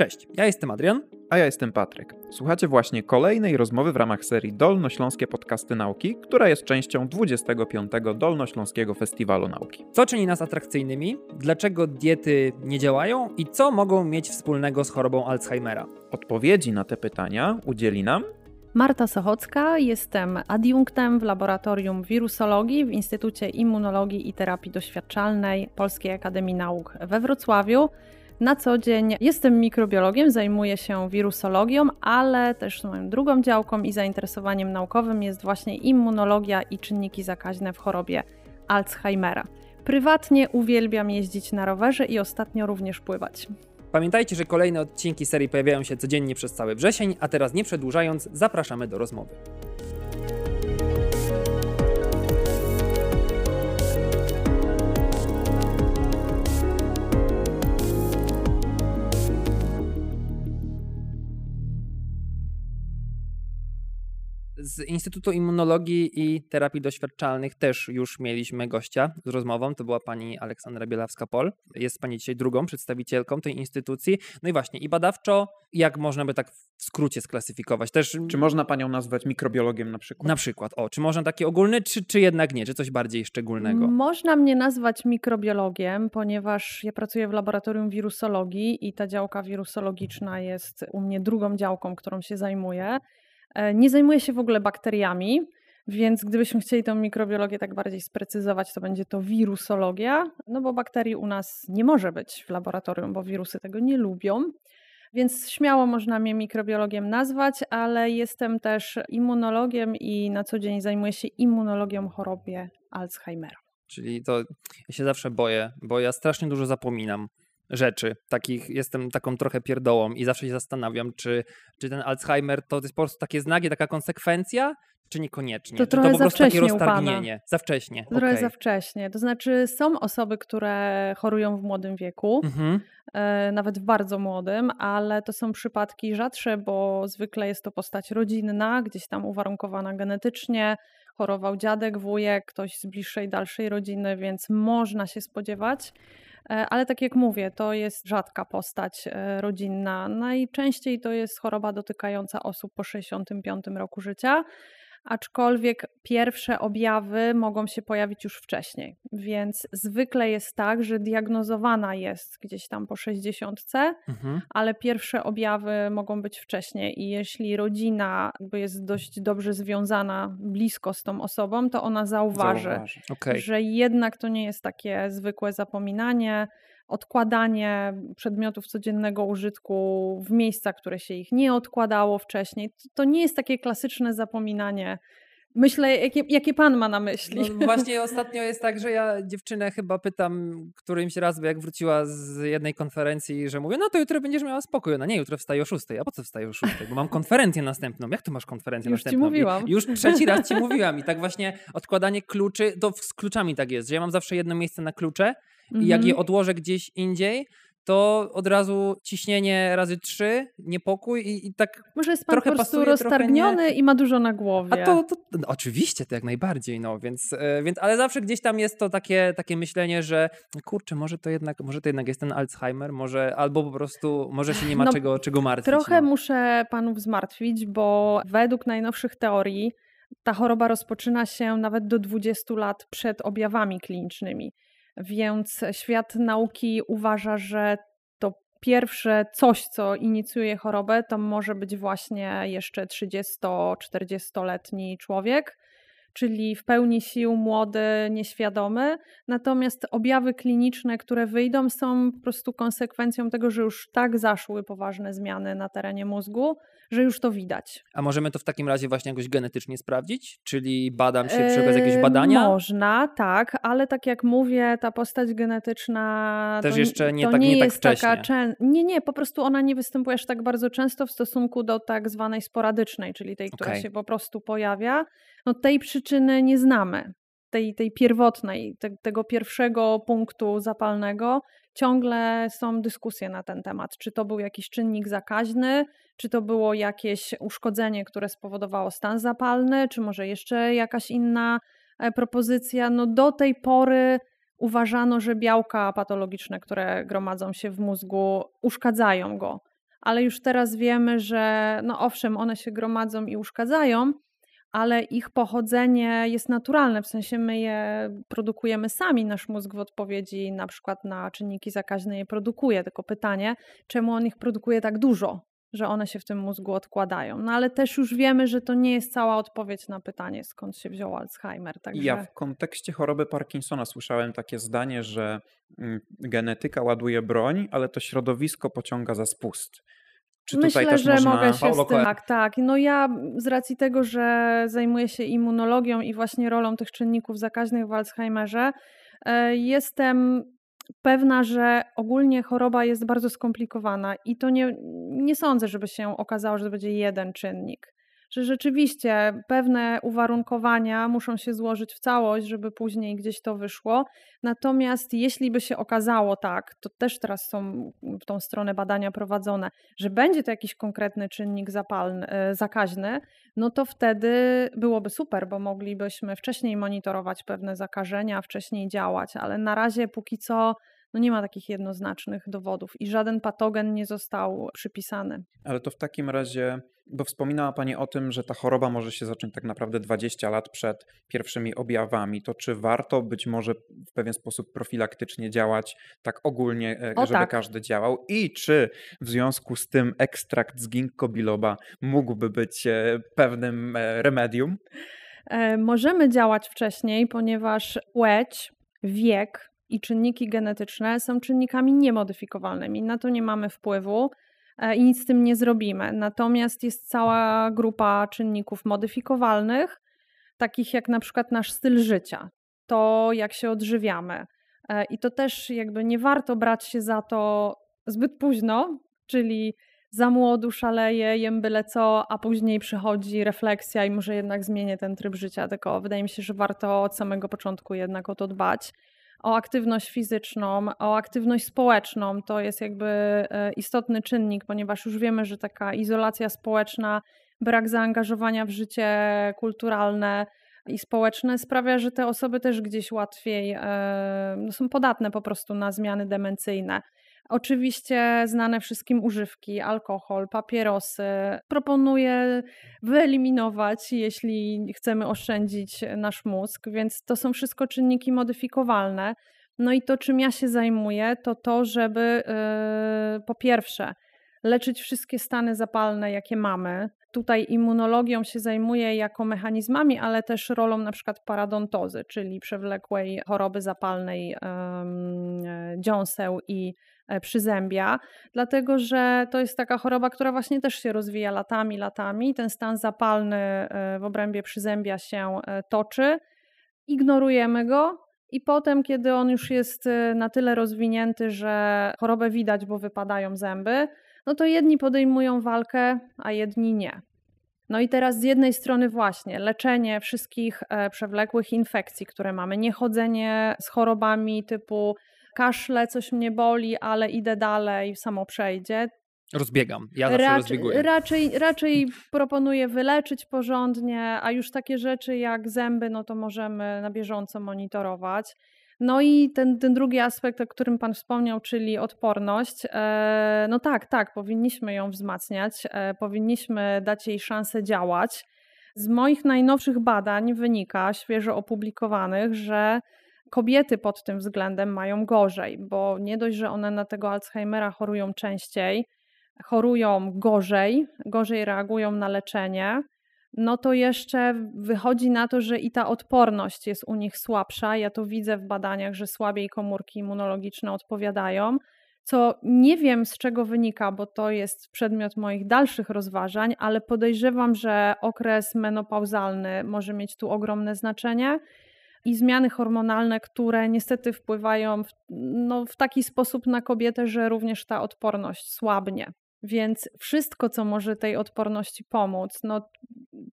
Cześć, ja jestem Adrian. A ja jestem Patryk. Słuchacie właśnie kolejnej rozmowy w ramach serii Dolnośląskie Podcasty Nauki, która jest częścią 25. Dolnośląskiego Festiwalu Nauki. Co czyni nas atrakcyjnymi? Dlaczego diety nie działają? I co mogą mieć wspólnego z chorobą Alzheimera? Odpowiedzi na te pytania udzieli nam Marta Sochocka, jestem adiunktem w Laboratorium Wirusologii w Instytucie Immunologii i Terapii Doświadczalnej Polskiej Akademii Nauk we Wrocławiu. Na co dzień jestem mikrobiologiem, zajmuję się wirusologią, ale też moją drugą działką i zainteresowaniem naukowym jest właśnie immunologia i czynniki zakaźne w chorobie Alzheimera. Prywatnie uwielbiam jeździć na rowerze i ostatnio również pływać. Pamiętajcie, że kolejne odcinki serii pojawiają się codziennie przez cały wrzesień, a teraz nie przedłużając, zapraszamy do rozmowy. Z Instytutu Immunologii i Terapii Doświadczalnych też już mieliśmy gościa z rozmową. To była pani Aleksandra Bielawska-Pol. Jest pani dzisiaj drugą przedstawicielką tej instytucji. No i właśnie, i badawczo, jak można by tak w skrócie sklasyfikować? Też, Czy można panią nazwać mikrobiologiem na przykład? na przykład, o, czy można taki ogólny, czy, czy jednak nie, czy coś bardziej szczególnego? Można mnie nazwać mikrobiologiem, ponieważ ja pracuję w laboratorium wirusologii i ta działka wirusologiczna jest u mnie drugą działką, którą się zajmuję. E, Nie zajmuję się w ogóle bakteriami, więc gdybyśmy chcieli tą mikrobiologię tak bardziej sprecyzować, to będzie to wirusologia, no bo bakterii u nas nie może być w laboratorium, bo wirusy tego nie lubią. Więc śmiało można mnie mikrobiologiem nazwać, ale jestem też immunologiem i na co dzień zajmuję się immunologią chorobie Alzheimera. Czyli to ja się zawsze boję, bo ja strasznie dużo zapominam rzeczy. Takich jestem taką trochę pierdołą i zawsze się zastanawiam, czy, czy ten Alzheimer to jest po prostu takie znaki, taka konsekwencja, czy niekoniecznie. To czy trochę to po prostu takie roztargnienie. Za wcześnie. Trochę okej. za wcześnie. To znaczy, są osoby, które chorują w młodym wieku, Mhm. e, nawet w bardzo młodym, ale to są przypadki rzadsze, bo zwykle jest to postać rodzinna, gdzieś tam uwarunkowana genetycznie. Chorował dziadek, wujek, ktoś z bliższej, dalszej rodziny, więc można się spodziewać. E, Ale tak jak mówię, to jest rzadka postać e, rodzinna. Najczęściej to jest choroba dotykająca osób po 65 roku życia aczkolwiek pierwsze objawy mogą się pojawić już wcześniej. Więc zwykle jest tak, że diagnozowana jest gdzieś tam po 60, Mhm. ale pierwsze objawy mogą być wcześniej. I jeśli rodzina jest dość dobrze związana blisko z tą osobą, to ona zauważy, Zauważy. Okej. że jednak to nie jest takie zwykłe zapominanie, odkładanie przedmiotów codziennego użytku w miejsca, które się ich nie odkładało wcześniej. To- nie jest takie klasyczne zapominanie. Myślę, jakie, jakie pan ma na myśli. No właśnie ostatnio jest tak, że ja dziewczynę chyba pytam którymś raz, jak wróciła z jednej konferencji, że mówię, no to jutro będziesz miała spokój. Ona nie, jutro wstaje o 6. A po co wstaje o 6? Bo mam konferencję następną. Jak to masz konferencję Już ci następną? I mówiłam. Już trzeci raz ci mówiłam. I tak właśnie odkładanie kluczy, to z kluczami tak jest, że ja mam zawsze jedno miejsce na klucze i jak je Mhm. odłożę gdzieś indziej, to od razu ciśnienie razy trzy, niepokój i, i tak Może jest pan trochę po prostu pasuje, roztargniony i ma dużo na głowie. a to, to no, oczywiście, to jak najbardziej, no, więc, e, więc, ale zawsze gdzieś tam jest to takie, takie myślenie, że kurczę, może to jednak, może to jednak jest ten Alzheimer, może, albo po prostu, może się nie ma No, czego, czego martwić. Trochę no. muszę panów zmartwić, bo według najnowszych teorii ta choroba rozpoczyna się nawet do 20 lat przed objawami klinicznymi. Więc świat nauki uważa, że to pierwsze coś, co inicjuje chorobę, to może być właśnie jeszcze 30-40-letni człowiek, czyli w pełni sił, młody, nieświadomy. Natomiast objawy kliniczne, które wyjdą, są po prostu konsekwencją tego, że już tak zaszły poważne zmiany na terenie mózgu, że już to widać. A możemy to w takim razie właśnie jakoś genetycznie sprawdzić? Czyli badam się przy okazji jakiegoś badania? Można, tak, ale tak jak mówię, ta postać genetyczna Też to, jeszcze nie to tak- nie nie tak jest taka wcześnie. czę- Nie, nie, po prostu ona nie występuje aż tak bardzo często w stosunku do tak zwanej sporadycznej, czyli tej, która Okej. się po prostu pojawia. No tej przyczyny nie znamy. Tej, tej pierwotnej, te, tego pierwszego punktu zapalnego, ciągle są dyskusje na ten temat. Czy to był jakiś czynnik zakaźny, czy to było jakieś uszkodzenie, które spowodowało stan zapalny, czy może jeszcze jakaś inna e, propozycja. No do tej pory uważano, że białka patologiczne, które gromadzą się w mózgu, uszkadzają go. ale już teraz wiemy, że no owszem, one się gromadzą i uszkadzają, ale ich pochodzenie jest naturalne, w sensie my je produkujemy sami, nasz mózg w odpowiedzi na przykład na czynniki zakaźne je produkuje, tylko pytanie, czemu on ich produkuje tak dużo, że one się w tym mózgu odkładają. No ale też już wiemy, że to nie jest cała odpowiedź na pytanie, skąd się wziął Alzheimer. Także... Ja w kontekście choroby Parkinsona słyszałem takie zdanie, że mm, genetyka ładuje broń, ale to środowisko pociąga za spust. Czy Myślę, że można... mogę się Paulo z tym... Tak, tak. No ja z racji tego, że zajmuję się immunologią i właśnie rolą tych czynników zakaźnych w Alzheimerze, e, jestem pewna, że ogólnie choroba jest bardzo skomplikowana i to nie, nie sądzę, żeby się okazało, że to będzie jeden czynnik że rzeczywiście pewne uwarunkowania muszą się złożyć w całość, żeby później gdzieś to wyszło. Natomiast jeśli by się okazało tak, to też teraz są w tą stronę badania prowadzone, że będzie to jakiś konkretny czynnik zapalny, e, zakaźny, no to wtedy byłoby super, bo moglibyśmy wcześniej monitorować pewne zakażenia, wcześniej działać, ale na razie póki co no nie ma takich jednoznacznych dowodów i żaden patogen nie został przypisany. Ale to w takim razie, bo wspominała Pani o tym, że ta choroba może się zacząć tak naprawdę 20 lat przed pierwszymi objawami, to czy warto być może w pewien sposób profilaktycznie działać tak ogólnie, e, o, żeby tak. każdy działał i czy w związku z tym ekstrakt z ginkgo biloba mógłby być e, pewnym e, remedium? Możemy działać wcześniej, ponieważ płeć, wiek i czynniki genetyczne są czynnikami niemodyfikowalnymi. Na to nie mamy wpływu e, i nic z tym nie zrobimy. Natomiast jest cała grupa czynników modyfikowalnych, takich jak na przykład nasz styl życia, to jak się odżywiamy. E, I to też jakby nie warto brać się za to zbyt późno, czyli za młodu szaleję, jem byle co, a później przychodzi refleksja i może jednak zmienię ten tryb życia. Tylko wydaje mi się, że warto od samego początku jednak o to dbać o aktywność fizyczną, o aktywność społeczną. To jest jakby e, istotny czynnik, ponieważ już wiemy, że taka izolacja społeczna, brak zaangażowania w życie kulturalne i społeczne sprawia, że te osoby też gdzieś łatwiej e, no są podatne po prostu na zmiany demencyjne. Oczywiście znane wszystkim używki, alkohol, papierosy. Proponuję wyeliminować, jeśli chcemy oszczędzić nasz mózg, więc to są wszystko czynniki modyfikowalne. No i to, czym ja się zajmuję, to to, żeby yy, po pierwsze leczyć wszystkie stany zapalne, jakie mamy. Tutaj immunologią się zajmuję jako mechanizmami, ale też rolą na przykład paradontozy, czyli przewlekłej choroby zapalnej yy, dziąseł i przyzębia, dlatego że to jest taka choroba, która właśnie też się rozwija latami, latami. Ten stan zapalny e, w obrębie przyzębia się e, toczy, ignorujemy go. I potem, kiedy on już jest na tyle rozwinięty, że chorobę widać, bo wypadają zęby, no to jedni podejmują walkę, a jedni nie. No i teraz z jednej strony właśnie leczenie wszystkich przewlekłych infekcji, które mamy, niechodzenie z chorobami typu kaszle, coś mnie boli, ale idę dalej, samo przejdzie. Rozbiegam, ja zawsze Rac rozbieguję. Raczej, raczej proponuję wyleczyć porządnie, a już takie rzeczy jak zęby, no to możemy na bieżąco monitorować. No i ten, ten drugi aspekt, o którym Pan wspomniał, czyli odporność. E, no tak, tak, powinniśmy ją wzmacniać, e, powinniśmy dać jej szansę działać. Z moich najnowszych badań wynika, świeżo opublikowanych, że kobiety pod tym względem mają gorzej, bo nie dość, że one na tego Alzheimera chorują częściej, chorują gorzej, gorzej reagują na leczenie, no to jeszcze wychodzi na to, że i ta odporność jest u nich słabsza. Ja to widzę w badaniach, że słabiej komórki immunologiczne odpowiadają, co nie wiem z czego wynika, bo to jest przedmiot moich dalszych rozważań, ale podejrzewam, że okres menopauzalny może mieć tu ogromne znaczenie i zmiany hormonalne, które niestety wpływają w, no, w taki sposób na kobietę, że również ta odporność słabnie. Więc wszystko, co może tej odporności pomóc, no,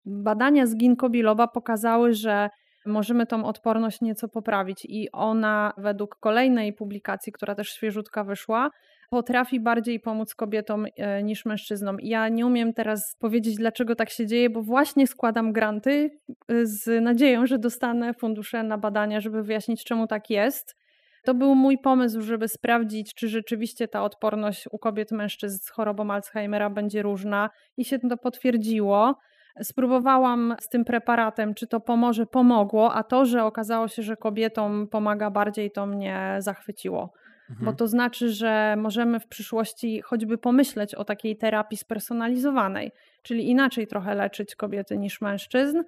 badania z ginkgo biloba pokazały, że możemy tą odporność nieco poprawić i ona według kolejnej publikacji, która też świeżutka wyszła, potrafi bardziej pomóc kobietom e, niż mężczyznom. Ja nie umiem teraz powiedzieć, dlaczego tak się dzieje, bo właśnie składam granty e, z nadzieją, że dostanę fundusze na badania, żeby wyjaśnić, czemu tak jest. To był mój pomysł, żeby sprawdzić, czy rzeczywiście ta odporność u kobiet mężczyzn z chorobą Alzheimera będzie różna i się to potwierdziło. Spróbowałam z tym preparatem, czy to pomoże, pomogło, a to, że okazało się, że kobietom pomaga bardziej, to mnie zachwyciło. Mhm. Bo to znaczy, że możemy w przyszłości choćby pomyśleć o takiej terapii spersonalizowanej, czyli inaczej trochę leczyć kobiety niż mężczyzn,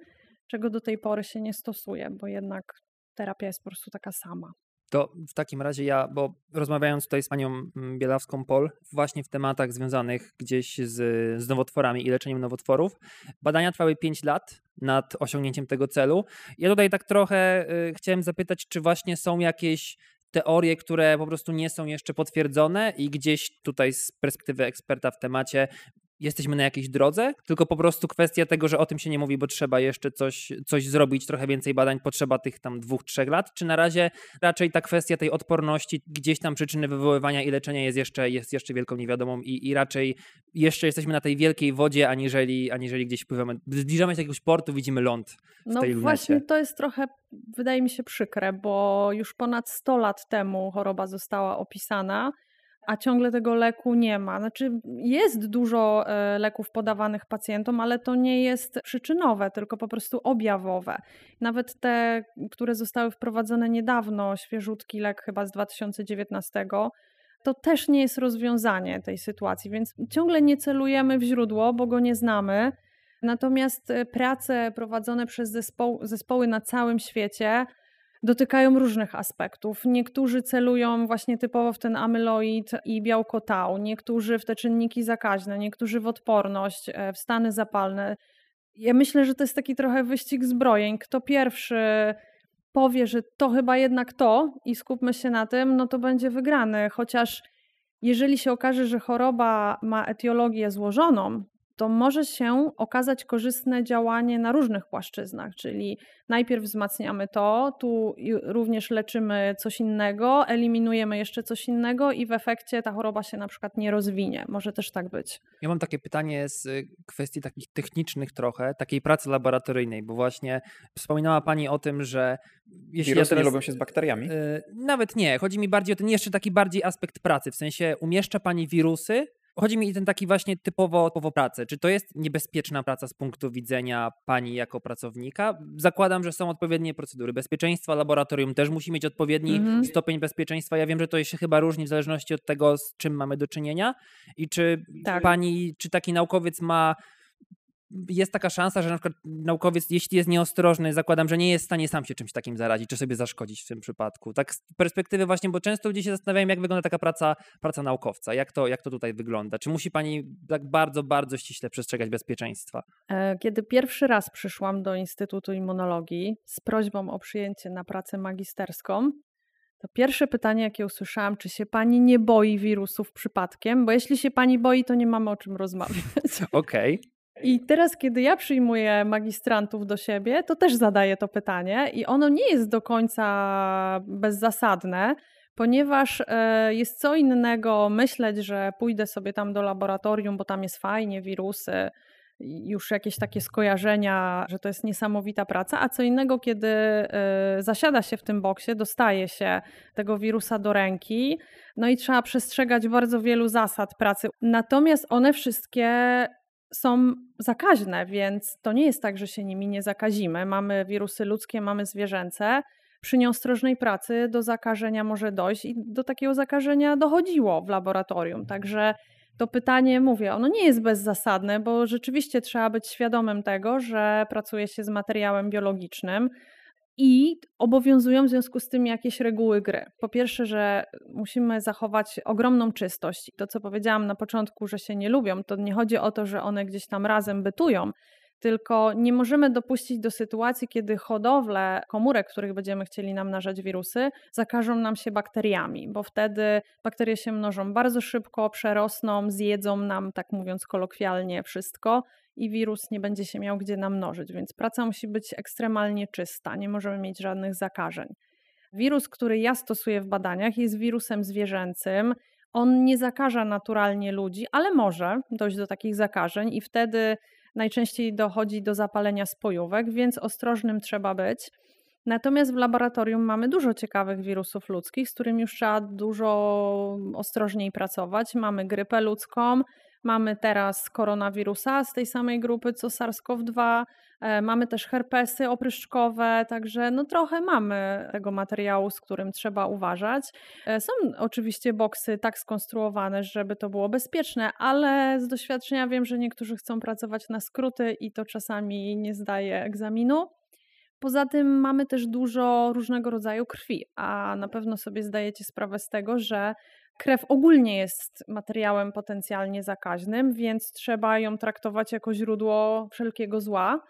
czego do tej pory się nie stosuje, bo jednak terapia jest po prostu taka sama. To w takim razie ja, bo rozmawiając tutaj z panią mm, Bielawską-Pol, właśnie w tematach związanych gdzieś z, z nowotworami i leczeniem nowotworów, badania trwały 5 lat nad osiągnięciem tego celu. Ja tutaj tak trochę y, chciałem zapytać, czy właśnie są jakieś teorie, które po prostu nie są jeszcze potwierdzone i gdzieś tutaj z perspektywy eksperta w temacie jesteśmy na jakiejś drodze, tylko po prostu kwestia tego, że o tym się nie mówi, bo trzeba jeszcze coś, coś zrobić, trochę więcej badań, potrzeba tych tam dwóch, trzech lat, czy na razie raczej ta kwestia tej odporności, gdzieś tam przyczyny wywoływania i leczenia jest jeszcze, jest jeszcze wielką niewiadomą i, i raczej jeszcze jesteśmy na tej wielkiej wodzie, aniżeli, aniżeli gdzieś pływamy. Zbliżamy się do jakiegoś portu, widzimy ląd w no tej właśnie to jest trochę, wydaje mi się przykre, bo już ponad 100 lat temu choroba została opisana a ciągle tego leku nie ma. Znaczy, jest dużo e, leków podawanych pacjentom, ale to nie jest przyczynowe, tylko po prostu objawowe. Nawet te, które zostały wprowadzone niedawno, świeżutki lek chyba z 2019, to też nie jest rozwiązanie tej sytuacji, więc ciągle nie celujemy w źródło, bo go nie znamy. Natomiast e, prace prowadzone przez zespoł, zespoły na całym świecie dotykają różnych aspektów. Niektórzy celują właśnie typowo w ten amyloid i białko tau, niektórzy w te czynniki zakaźne, niektórzy w odporność, e, w stany zapalne. Ja myślę, że to jest taki trochę wyścig zbrojeń. Kto pierwszy powie, że to chyba jednak to i skupmy się na tym, no to będzie wygrany. Chociaż jeżeli się okaże, że choroba ma etiologię złożoną, to może się okazać korzystne działanie na różnych płaszczyznach, czyli najpierw wzmacniamy to, tu również leczymy coś innego, eliminujemy jeszcze coś innego i w efekcie ta choroba się na przykład nie rozwinie. Może też tak być. Ja mam takie pytanie z y, kwestii takich technicznych trochę, takiej pracy laboratoryjnej, bo właśnie wspominała Pani o tym, że jeśli Wirusy ja nie lubią się z bakteriami? Yy, nawet nie. Chodzi mi bardziej o ten jeszcze taki bardziej aspekt pracy, w sensie umieszcza Pani wirusy Chodzi mi o ten taki właśnie typowo, typowo pracę. Czy to jest niebezpieczna praca z punktu widzenia pani jako pracownika? Zakładam, że są odpowiednie procedury bezpieczeństwa. Laboratorium też musi mieć odpowiedni mhm. stopień bezpieczeństwa. Ja wiem, że to się chyba różni w zależności od tego, z czym mamy do czynienia. I czy tak. pani, czy taki naukowiec ma jest taka szansa, że na przykład naukowiec, jeśli jest nieostrożny, zakładam, że nie jest w stanie sam się czymś takim zarazić, czy sobie zaszkodzić w tym przypadku. Tak z perspektywy właśnie, bo często ludzie się zastanawiają, jak wygląda taka praca, praca naukowca, jak to, jak to tutaj wygląda. Czy musi pani tak bardzo, bardzo ściśle przestrzegać bezpieczeństwa? E, kiedy pierwszy raz przyszłam do Instytutu Immunologii z prośbą o przyjęcie na pracę magisterską, to pierwsze pytanie, jakie usłyszałam, czy się pani nie boi wirusów przypadkiem? Bo jeśli się pani boi, to nie mamy o czym rozmawiać. Okej. Okay. I teraz, kiedy ja przyjmuję magistrantów do siebie, to też zadaję to pytanie, i ono nie jest do końca bezzasadne, ponieważ e, jest co innego myśleć, że pójdę sobie tam do laboratorium, bo tam jest fajnie, wirusy, już jakieś takie skojarzenia, że to jest niesamowita praca, a co innego, kiedy e, zasiada się w tym boksie, dostaje się tego wirusa do ręki, no i trzeba przestrzegać bardzo wielu zasad pracy. Natomiast one wszystkie są zakaźne, więc to nie jest tak, że się nimi nie zakazimy. Mamy wirusy ludzkie, mamy zwierzęce. Przy nieostrożnej pracy do zakażenia może dojść i do takiego zakażenia dochodziło w laboratorium. Także to pytanie, mówię, ono nie jest bezzasadne, bo rzeczywiście trzeba być świadomym tego, że pracuje się z materiałem biologicznym, i obowiązują w związku z tym jakieś reguły gry. Po pierwsze, że musimy zachować ogromną czystość. To, co powiedziałam na początku, że się nie lubią, to nie chodzi o to, że one gdzieś tam razem bytują, tylko nie możemy dopuścić do sytuacji, kiedy hodowle komórek, których będziemy chcieli namnażać wirusy, zakażą nam się bakteriami, bo wtedy bakterie się mnożą bardzo szybko, przerosną, zjedzą nam, tak mówiąc kolokwialnie, wszystko i wirus nie będzie się miał gdzie namnożyć, więc praca musi być ekstremalnie czysta, nie możemy mieć żadnych zakażeń. Wirus, który ja stosuję w badaniach, jest wirusem zwierzęcym. On nie zakaża naturalnie ludzi, ale może dojść do takich zakażeń i wtedy najczęściej dochodzi do zapalenia spojówek, więc ostrożnym trzeba być. Natomiast w laboratorium mamy dużo ciekawych wirusów ludzkich, z którymi już trzeba dużo ostrożniej pracować. Mamy grypę ludzką, mamy teraz koronawirusa z tej samej grupy co SARS-CoV-2, e, mamy też herpesy opryszczkowe, także no trochę mamy tego materiału, z którym trzeba uważać. E, są oczywiście boksy tak skonstruowane, żeby to było bezpieczne, ale z doświadczenia wiem, że niektórzy chcą pracować na skróty i to czasami nie zdaje egzaminu. Poza tym mamy też dużo różnego rodzaju krwi, a na pewno sobie zdajecie sprawę z tego, że krew ogólnie jest materiałem potencjalnie zakaźnym, więc trzeba ją traktować jako źródło wszelkiego zła.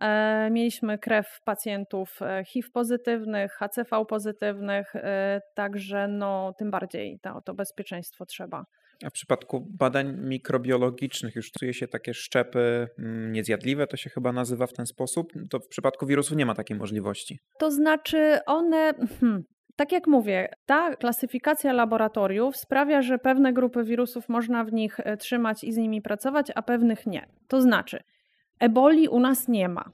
E, mieliśmy krew pacjentów e, HIV pozytywnych, HCV pozytywnych, e, także no, tym bardziej to, to bezpieczeństwo trzeba. A w przypadku badań mikrobiologicznych już czuje się takie szczepy mm, niezjadliwe, to się chyba nazywa w ten sposób. To w przypadku wirusów nie ma takiej możliwości. To znaczy one. Hmm, tak jak mówię, ta klasyfikacja laboratoriów sprawia, że pewne grupy wirusów można w nich e, trzymać i z nimi pracować, a pewnych nie. To znaczy, eboli u nas nie ma.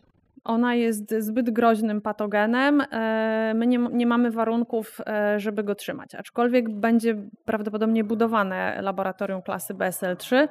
Ona jest zbyt groźnym patogenem. E, my nie, nie, mamy warunków, e, żeby go trzymać. Aczkolwiek będzie prawdopodobnie budowane laboratorium klasy BSL-3,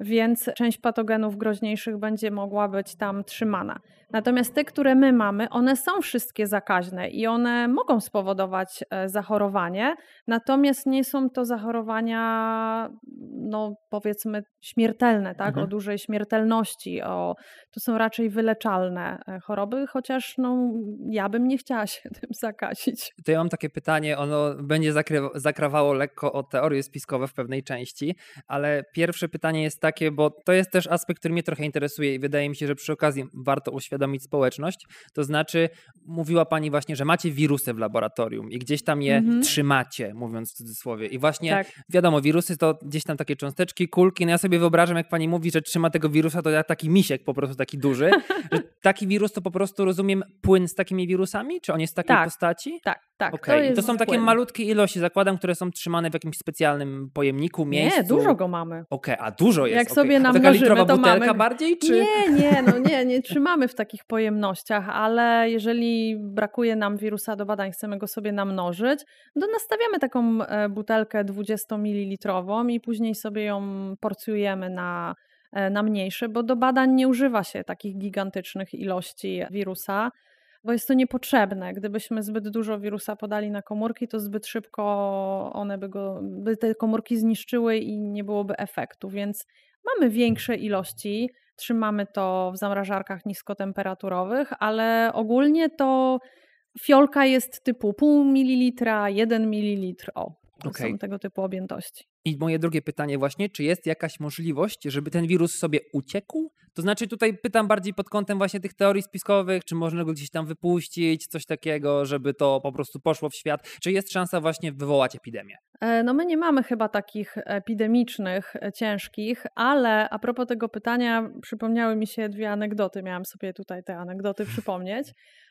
więc część patogenów groźniejszych będzie mogła być tam trzymana. Natomiast te, które my mamy, one są wszystkie zakaźne i one mogą spowodować e, zachorowanie, natomiast nie są to zachorowania, no powiedzmy, śmiertelne, tak? Mhm. o dużej śmiertelności. O, to są raczej wyleczalne e, choroby, chociaż no, ja bym nie chciała się tym zakazić. To ja mam takie pytanie, ono będzie zakrawało lekko o teorie spiskowe w pewnej części, ale pierwsze pytanie jest takie, bo to jest też aspekt, który mnie trochę interesuje i wydaje mi się, że przy okazji warto uświadomić, uświadomić społeczność. To znaczy, mówiła pani właśnie, że macie wirusy w laboratorium i gdzieś tam je mhm. trzymacie, mówiąc w cudzysłowie. I właśnie tak. wiadomo, wirusy to gdzieś tam takie cząsteczki, kulki. No ja sobie wyobrażam, jak pani mówi, że trzyma tego wirusa, to jak taki misiek po prostu taki duży. taki wirus to po prostu rozumiem płyn z takimi wirusami? Czy on jest w takiej tak. postaci? Tak, tak. Okay. To, to są takie malutkie ilości, zakładam, które są trzymane w jakimś specjalnym pojemniku, miejscu. Nie, dużo go mamy. Okej, okay, a dużo jest. Jak okay. sobie namnożymy, to butelka mamy... bardziej, czy? Nie, nie, no nie, nie trzymamy w takich pojemnościach, ale jeżeli brakuje nam wirusa do badań, chcemy go sobie namnożyć, to nastawiamy taką e, butelkę 20 ml i później sobie ją porcjujemy na e, na mniejsze, bo do badań nie używa się takich gigantycznych ilości wirusa bo jest to niepotrzebne. Gdybyśmy zbyt dużo wirusa podali na komórki, to zbyt szybko one by, go, by te komórki zniszczyły i nie byłoby efektu, więc mamy większe ilości, trzymamy to w zamrażarkach niskotemperaturowych, ale ogólnie to fiolka jest typu pół mililitra, jeden mililitr, o, okay. są tego typu objętości. I moje drugie pytanie właśnie, czy jest jakaś możliwość, żeby ten wirus sobie uciekł? To znaczy tutaj pytam bardziej pod kątem właśnie tych teorii spiskowych, czy można go gdzieś tam wypuścić, coś takiego, żeby to po prostu poszło w świat? Czy jest szansa właśnie wywołać epidemię? E, no my nie mamy chyba takich epidemicznych, e, ciężkich, ale a propos tego pytania przypomniały mi się dwie anegdoty, miałam sobie tutaj te anegdoty przypomnieć.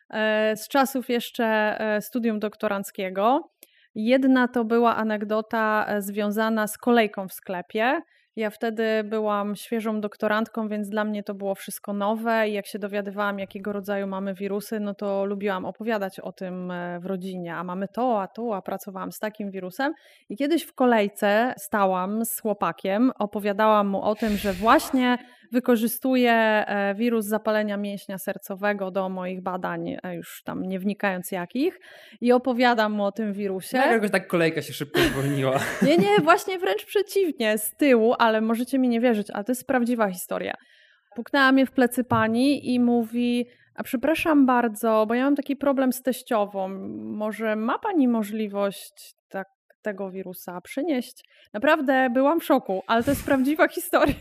E, z czasów jeszcze studium doktoranckiego Jedna to była anegdota e, związana z kolejką w sklepie. Ja wtedy byłam świeżą doktorantką, więc dla mnie to było wszystko nowe i jak się dowiadywałam, jakiego rodzaju mamy wirusy, no to lubiłam opowiadać o tym e, w rodzinie. A mamy to, a to, a pracowałam z takim wirusem. I kiedyś w kolejce stałam z chłopakiem, opowiadałam mu o tym, że właśnie wykorzystuję e, wirus zapalenia mięśnia sercowego do moich badań, e, już tam nie wnikając jakich, i opowiadam mu o tym wirusie. No, jakoś tak kolejka się szybko zwolniła. Nie, nie, właśnie wręcz przeciwnie, z tyłu, ale możecie mi nie wierzyć, ale to jest prawdziwa historia. Puknęła mnie w plecy pani i mówi: A przepraszam bardzo, bo ja mam taki problem z teściową. Może ma pani możliwość tak, tego wirusa przynieść? Naprawdę byłam w szoku, ale to jest prawdziwa historia.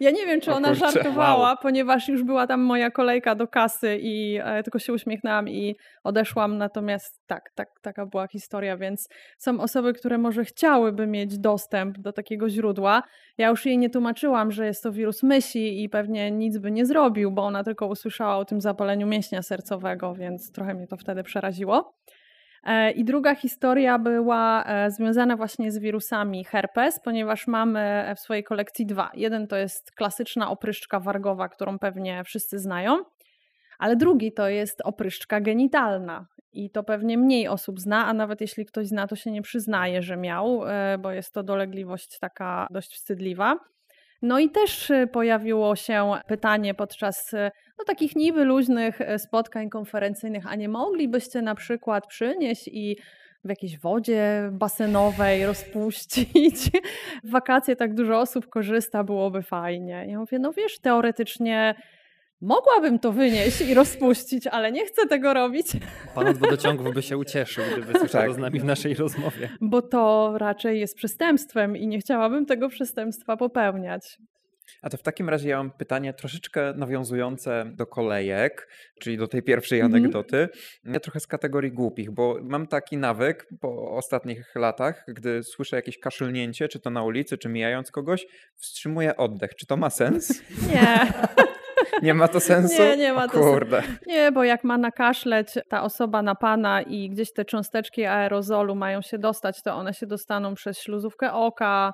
Ja nie wiem, czy ona żartowała, wow. ponieważ już była tam moja kolejka do kasy i e, tylko się uśmiechnęłam i odeszłam. Natomiast tak, tak, taka była historia, więc są osoby, które może chciałyby mieć dostęp do takiego źródła. Ja już jej nie tłumaczyłam, że jest to wirus myśli i pewnie nic by nie zrobił, bo ona tylko usłyszała o tym zapaleniu mięśnia sercowego, więc trochę mnie to wtedy przeraziło. E, I druga historia była e, związana właśnie z wirusami herpes, ponieważ mamy w swojej kolekcji dwa. Jeden to jest klasyczna opryszczka wargowa, którą pewnie wszyscy znają, Ale drugi to jest opryszczka genitalna. I to pewnie mniej osób zna, a nawet jeśli ktoś zna, to się nie przyznaje, że miał, e, bo jest to dolegliwość taka dość wstydliwa. No i też e, pojawiło się pytanie podczas e, no, takich niby luźnych spotkań konferencyjnych, a nie moglibyście na przykład przynieść i w jakiejś wodzie basenowej rozpuścić. W wakacje tak dużo osób korzysta, byłoby fajnie. Ja mówię, no wiesz, teoretycznie Mogłabym to wynieść i rozpuścić, ale nie chcę tego robić. Pan od wodociągów by się ucieszył, gdyby słyszał tak. z nami w naszej rozmowie. Bo to raczej jest przestępstwem i nie chciałabym tego przestępstwa popełniać. A to w takim razie ja mam pytanie troszeczkę nawiązujące do kolejek, czyli do tej pierwszej mhm. anegdoty. Ja trochę z kategorii głupich, bo mam taki nawyk po ostatnich latach, gdy słyszę jakieś kaszylnięcie, czy to na ulicy, czy mijając kogoś, wstrzymuję oddech. Czy to ma sens? Nie. Nie ma to sensu? Nie, nie ma to Kurde. sensu. Nie, bo jak ma nakaszleć ta osoba na pana i gdzieś te cząsteczki aerozolu mają się dostać, to one się dostaną przez śluzówkę oka,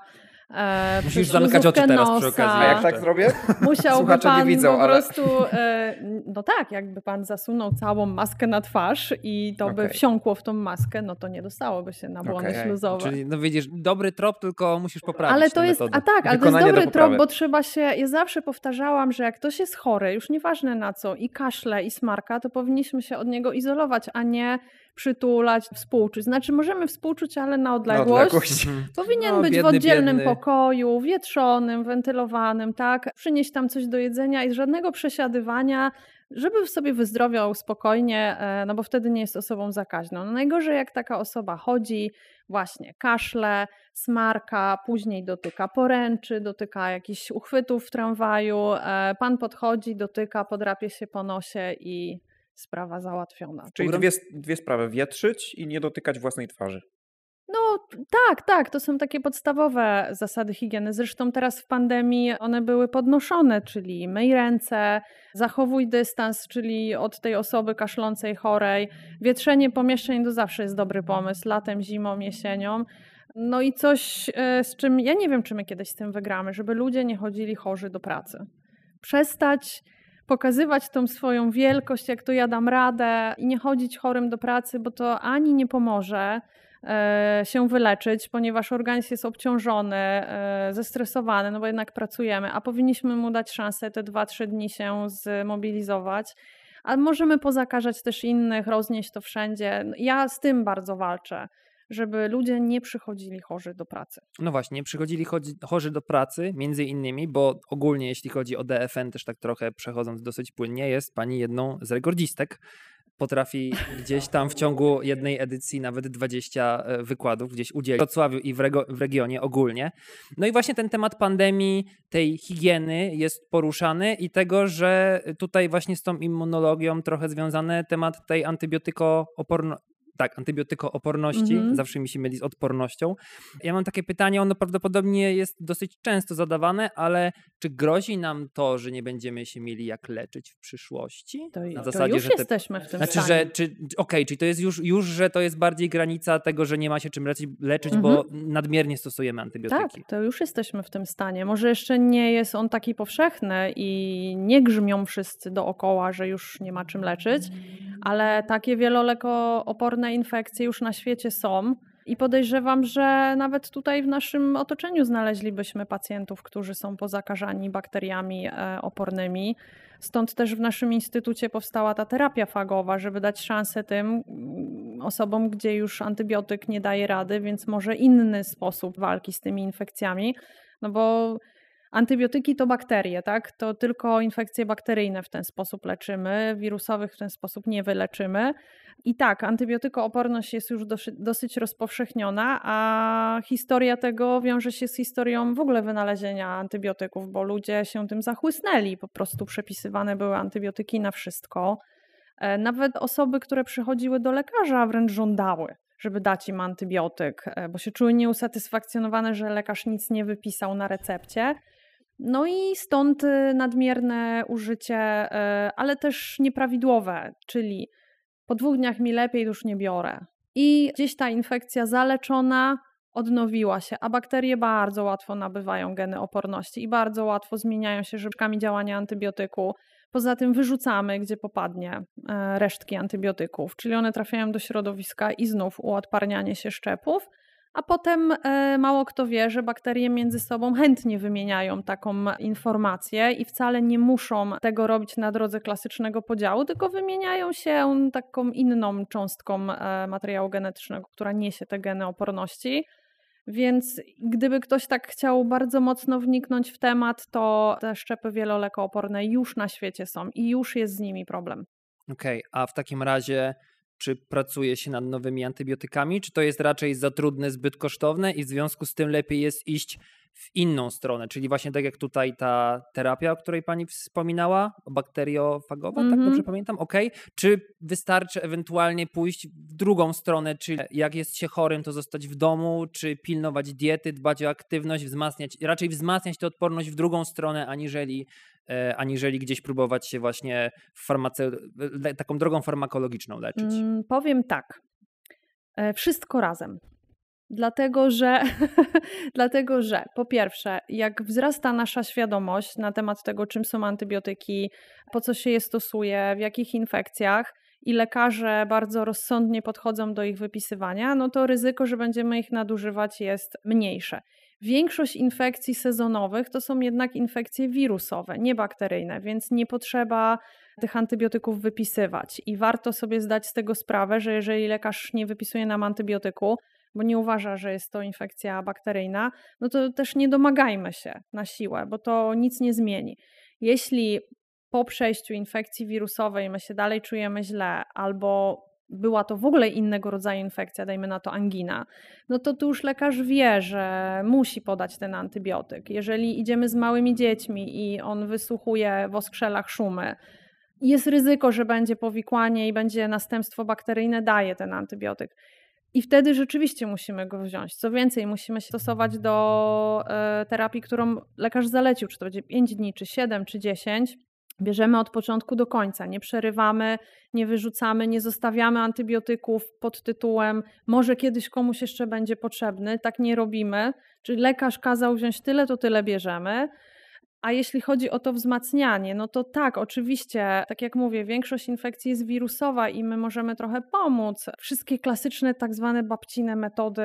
E, Musisz zamykać oczy teraz nosa. przy okazji. A jak tak zrobię? Musiałby pan nie widzą, po ale... prostu, e, no tak, jakby pan zasunął całą maskę na twarz i to okay. by wsiąkło w tą maskę, no to nie dostałoby się na błony okay. śluzowe. Czyli no widzisz, dobry trop, tylko musisz poprawić Ale to jest, metody. a tak, ale to jest dobry trop, bo trzeba się, ja zawsze powtarzałam, że jak ktoś jest chory, już nieważne na co, i kaszle, i smarka, to powinniśmy się od niego izolować, a nie przytulać, współczuć. Znaczy możemy współczuć, ale na odległość. Na odległość. Powinien no, być biedny, w oddzielnym biedny. pokoju, wietrzonym, wentylowanym, tak? Przynieść tam coś do jedzenia i żadnego przesiadywania, żeby sobie wyzdrowiał spokojnie, e, no bo wtedy nie jest osobą zakaźną. No najgorzej jak taka osoba chodzi, właśnie kaszle, smarka, później dotyka poręczy, dotyka jakichś uchwytów w tramwaju, e, pan podchodzi, dotyka, podrapie się po nosie i sprawa załatwiona. Czyli dwie, dwie sprawy, wietrzyć i nie dotykać własnej twarzy. No tak, tak, to są takie podstawowe zasady higieny. Zresztą teraz w pandemii one były podnoszone, czyli myj ręce, zachowuj dystans, czyli od tej osoby kaszlącej, chorej. Wietrzenie pomieszczeń to zawsze jest dobry pomysł, latem, zimą, jesienią. No i coś, e, z czym ja nie wiem, czy my kiedyś z tym wygramy, żeby ludzie nie chodzili chorzy do pracy. Przestać pokazywać tą swoją wielkość, jak to ja dam radę i nie chodzić chorym do pracy, bo to ani nie pomoże e, się wyleczyć, ponieważ organizm jest obciążony, e, zestresowany, no bo jednak pracujemy, a powinniśmy mu dać szansę te 2-3 dni się zmobilizować. A możemy pozakażać też innych, roznieść to wszędzie. Ja z tym bardzo walczę żeby ludzie nie przychodzili chorzy do pracy. No właśnie, nie przychodzili chorzy do pracy, między innymi, bo ogólnie jeśli chodzi o DFN, też tak trochę przechodząc dosyć płynnie, jest pani jedną z rekordzistek. Potrafi gdzieś tam w ciągu jednej edycji nawet 20 e, wykładów gdzieś udzielić w Wrocławiu i w, rego, w regionie ogólnie. No i właśnie ten temat pandemii, tej higieny jest poruszany i tego, że tutaj właśnie z tą immunologią trochę związany temat tej antybiotykooporności tak, antybiotykooporności, mm -hmm. zawsze mi się myli z odpornością. Ja mam takie pytanie, ono prawdopodobnie jest dosyć często zadawane, ale czy grozi nam to, że nie będziemy się mieli jak leczyć w przyszłości? To, Na zasadzie, to już że te... jesteśmy w tym znaczy, stanie. Że, czy, okej, okay, czyli to jest już, już, że to jest bardziej granica tego, że nie ma się czym leczyć, leczyć mm -hmm. bo mhm. nadmiernie stosujemy antybiotyki. Tak, to już jesteśmy w tym stanie. Może jeszcze nie jest on taki powszechny i nie grzmią wszyscy dookoła, że już nie ma czym leczyć, ale takie wielolekooporne infekcje już na świecie są. I podejrzewam, że nawet tutaj w naszym otoczeniu znaleźlibyśmy pacjentów, którzy są pozakażani bakteriami e, opornymi. Stąd też w naszym instytucie powstała ta terapia fagowa, żeby dać szansę tym mm, osobom, gdzie już antybiotyk nie daje rady, więc może inny sposób walki z tymi infekcjami. No bo Antybiotyki to bakterie, tak? To tylko infekcje bakteryjne w ten sposób leczymy, wirusowych w ten sposób nie wyleczymy. I tak, antybiotykooporność jest już dosyć, rozpowszechniona, a historia tego wiąże się z historią w ogóle wynalezienia antybiotyków, bo ludzie się tym zachłysnęli. Po prostu przepisywane były antybiotyki na wszystko. E, nawet osoby, które przychodziły do lekarza, wręcz żądały żeby dać im antybiotyk, e, bo się czuły nieusatysfakcjonowane, że lekarz nic nie wypisał na recepcie. No i stąd y, nadmierne użycie, y, ale też nieprawidłowe, czyli po dwóch dniach mi lepiej, już nie biorę. I gdzieś ta infekcja zaleczona odnowiła się, a bakterie bardzo łatwo nabywają geny oporności i bardzo łatwo zmieniają się żywkami działania antybiotyku. Poza tym wyrzucamy, gdzie popadnie, e, resztki antybiotyków, czyli one trafiają do środowiska i znów uodparnianie się szczepów. A potem e, mało kto wie, że bakterie między sobą chętnie wymieniają taką informację i wcale nie muszą tego robić na drodze klasycznego podziału, tylko wymieniają się taką inną cząstką e, materiału genetycznego, która niesie te geny oporności. Więc gdyby ktoś tak chciał bardzo mocno wniknąć w temat, to te szczepy wielolekooporne już na świecie są i już jest z nimi problem. Okej, okay, a w takim razie czy pracuje się nad nowymi antybiotykami, czy to jest raczej za trudne, zbyt kosztowne i w związku z tym lepiej jest iść w inną stronę, czyli właśnie tak jak tutaj ta terapia, o której pani wspominała, bakteriofagowa, mm -hmm. tak dobrze mhm. pamiętam, ok? Czy wystarczy ewentualnie pójść w drugą stronę, czyli jak jest się chorym, to zostać w domu, czy pilnować diety, dbać o aktywność, wzmacniać, raczej wzmacniać tę odporność w drugą stronę, aniżeli aniżeli gdzieś próbować się właśnie farmace... taką drogą farmakologiczną leczyć? Mm, powiem tak. E, wszystko razem. Dlatego że, dlatego, że po pierwsze, jak wzrasta nasza świadomość na temat tego, czym są antybiotyki, po co się je stosuje, w jakich infekcjach, i lekarze bardzo rozsądnie podchodzą do ich wypisywania, no to ryzyko, że będziemy ich nadużywać jest mniejsze. Większość infekcji sezonowych to są jednak infekcje wirusowe, nie bakteryjne, więc nie potrzeba tych antybiotyków wypisywać. I warto sobie zdać z tego sprawę, że jeżeli lekarz nie wypisuje nam antybiotyku, bo nie uważa, że jest to infekcja bakteryjna, no to też nie domagajmy się na siłę, bo to nic nie zmieni. Jeśli po przejściu infekcji wirusowej my się dalej czujemy źle albo była to w ogóle innego rodzaju infekcja, dajmy na to angina, no to tu już lekarz wie, że musi podać ten antybiotyk. Jeżeli idziemy z małymi dziećmi i on wysłuchuje w oskrzelach szumy, jest ryzyko, że będzie powikłanie i będzie następstwo bakteryjne, daje ten antybiotyk. I wtedy rzeczywiście musimy go wziąć. Co więcej, musimy się stosować do e, terapii, którą lekarz zalecił, czy to będzie 5 dni, czy 7, czy 10 Bierzemy od początku do końca, nie przerywamy, nie wyrzucamy, nie zostawiamy antybiotyków pod tytułem może kiedyś komuś jeszcze będzie potrzebny. Tak nie robimy. Czyli lekarz kazał wziąć tyle, to tyle bierzemy. A jeśli chodzi o to wzmacnianie, no to tak, oczywiście, tak jak mówię, większość infekcji jest wirusowa i my możemy trochę pomóc. Wszystkie klasyczne, tak zwane babcine metody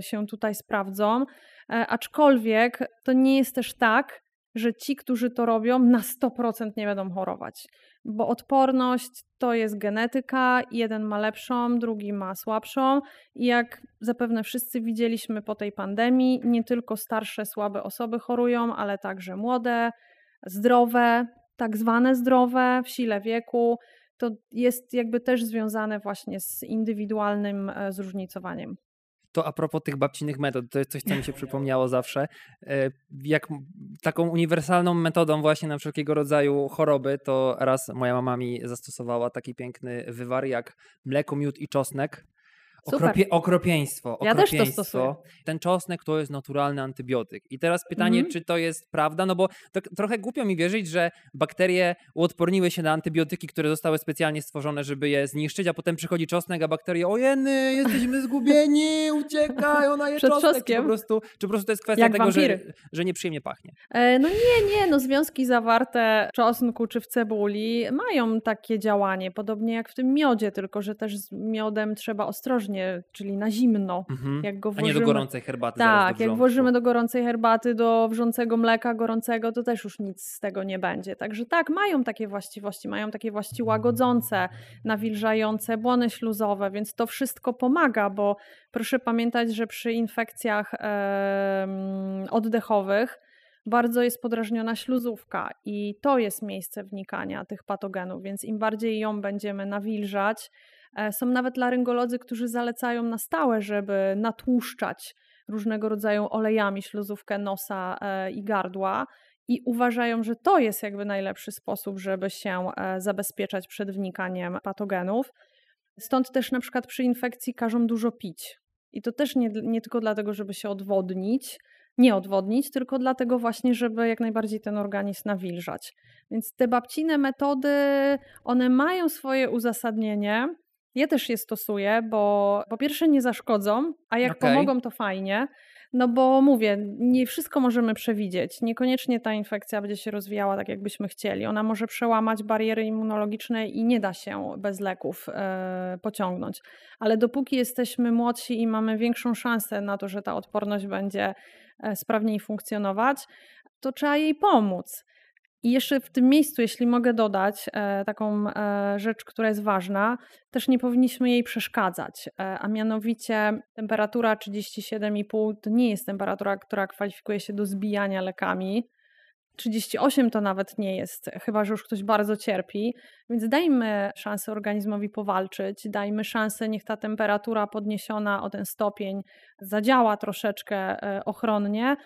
się tutaj sprawdzą, e, aczkolwiek to nie jest też tak, że ci, którzy to robią, na 100% nie będą chorować. Bo odporność to jest genetyka, jeden ma lepszą, drugi ma słabszą. I jak zapewne wszyscy widzieliśmy po tej pandemii, nie tylko starsze, słabe osoby chorują, ale także młode, zdrowe, tak zwane zdrowe, w sile wieku. To jest jakby też związane właśnie z indywidualnym e, zróżnicowaniem. To a propos tych babcinych metod, to jest coś, co mi się przypomniało zawsze. E, jak taką uniwersalną metodą właśnie na wszelkiego rodzaju choroby, to raz moja mama mi zastosowała taki piękny wywar jak mleko, miód i czosnek Okropie, okropieństwo, okropieństwo. Ja też to stosuję. Ten czosnek to jest naturalny antybiotyk. I teraz pytanie, mm -hmm. czy to jest prawda? No bo to, trochę głupio mi wierzyć, że bakterie uodporniły się na antybiotyki, które zostały specjalnie stworzone, żeby je zniszczyć, a potem przychodzi czosnek, a bakterie, ojeny, jesteśmy zgubieni, uciekaj, ona je Przed czosnek. Czy po, prostu, czy po prostu to jest kwestia Jak tego, że, że nieprzyjemnie pachnie? E, no nie, nie, no związki zawarte w czosnku czy w cebuli mają takie działanie, podobnie jak w tym miodzie, tylko że też z miodem trzeba ostrożnie czyli na zimno. Mhm. Jak go włożymy, A nie do gorącej herbaty. Tak, jak włożymy do gorącej herbaty, do wrzącego mleka gorącego, to też już nic z tego nie będzie. Także tak, mają takie właściwości, mają takie właściwości łagodzące, nawilżające, błony śluzowe, więc to wszystko pomaga, bo proszę pamiętać, że przy infekcjach e, oddechowych bardzo jest podrażniona śluzówka i to jest miejsce wnikania tych patogenów, więc im bardziej ją będziemy nawilżać, są nawet laryngolodzy, którzy zalecają na stałe, żeby natłuszczać różnego rodzaju olejami śluzówkę nosa e, i gardła i uważają, że to jest jakby najlepszy sposób, żeby się e, zabezpieczać przed wnikaniem patogenów. Stąd też na przykład przy infekcji każą dużo pić. I to też nie, nie tylko dlatego, żeby się odwodnić, nie odwodnić, tylko dlatego właśnie, żeby jak najbardziej ten organizm nawilżać. Więc te babcine metody, one mają swoje uzasadnienie, Ja też je stosuję, bo po pierwsze nie zaszkodzą, a jak Okej. pomogą, to fajnie. No bo mówię, nie wszystko możemy przewidzieć. Niekoniecznie ta infekcja będzie się rozwijała tak, jakbyśmy chcieli. Ona może przełamać bariery immunologiczne i nie da się bez leków e, pociągnąć. Ale dopóki jesteśmy młodsi i mamy większą szansę na to, że ta odporność będzie e, sprawniej funkcjonować, to trzeba jej pomóc. I jeszcze w tym miejscu, jeśli mogę dodać e, taką e, rzecz, która jest ważna, też nie powinniśmy jej przeszkadzać, e, a mianowicie temperatura 37,5 to nie jest temperatura, która kwalifikuje się do zbijania lekami. 38 to nawet nie jest, chyba że już ktoś bardzo cierpi, więc dajmy szansę organizmowi powalczyć, dajmy szansę, niech ta temperatura podniesiona o ten stopień zadziała troszeczkę ochronnie.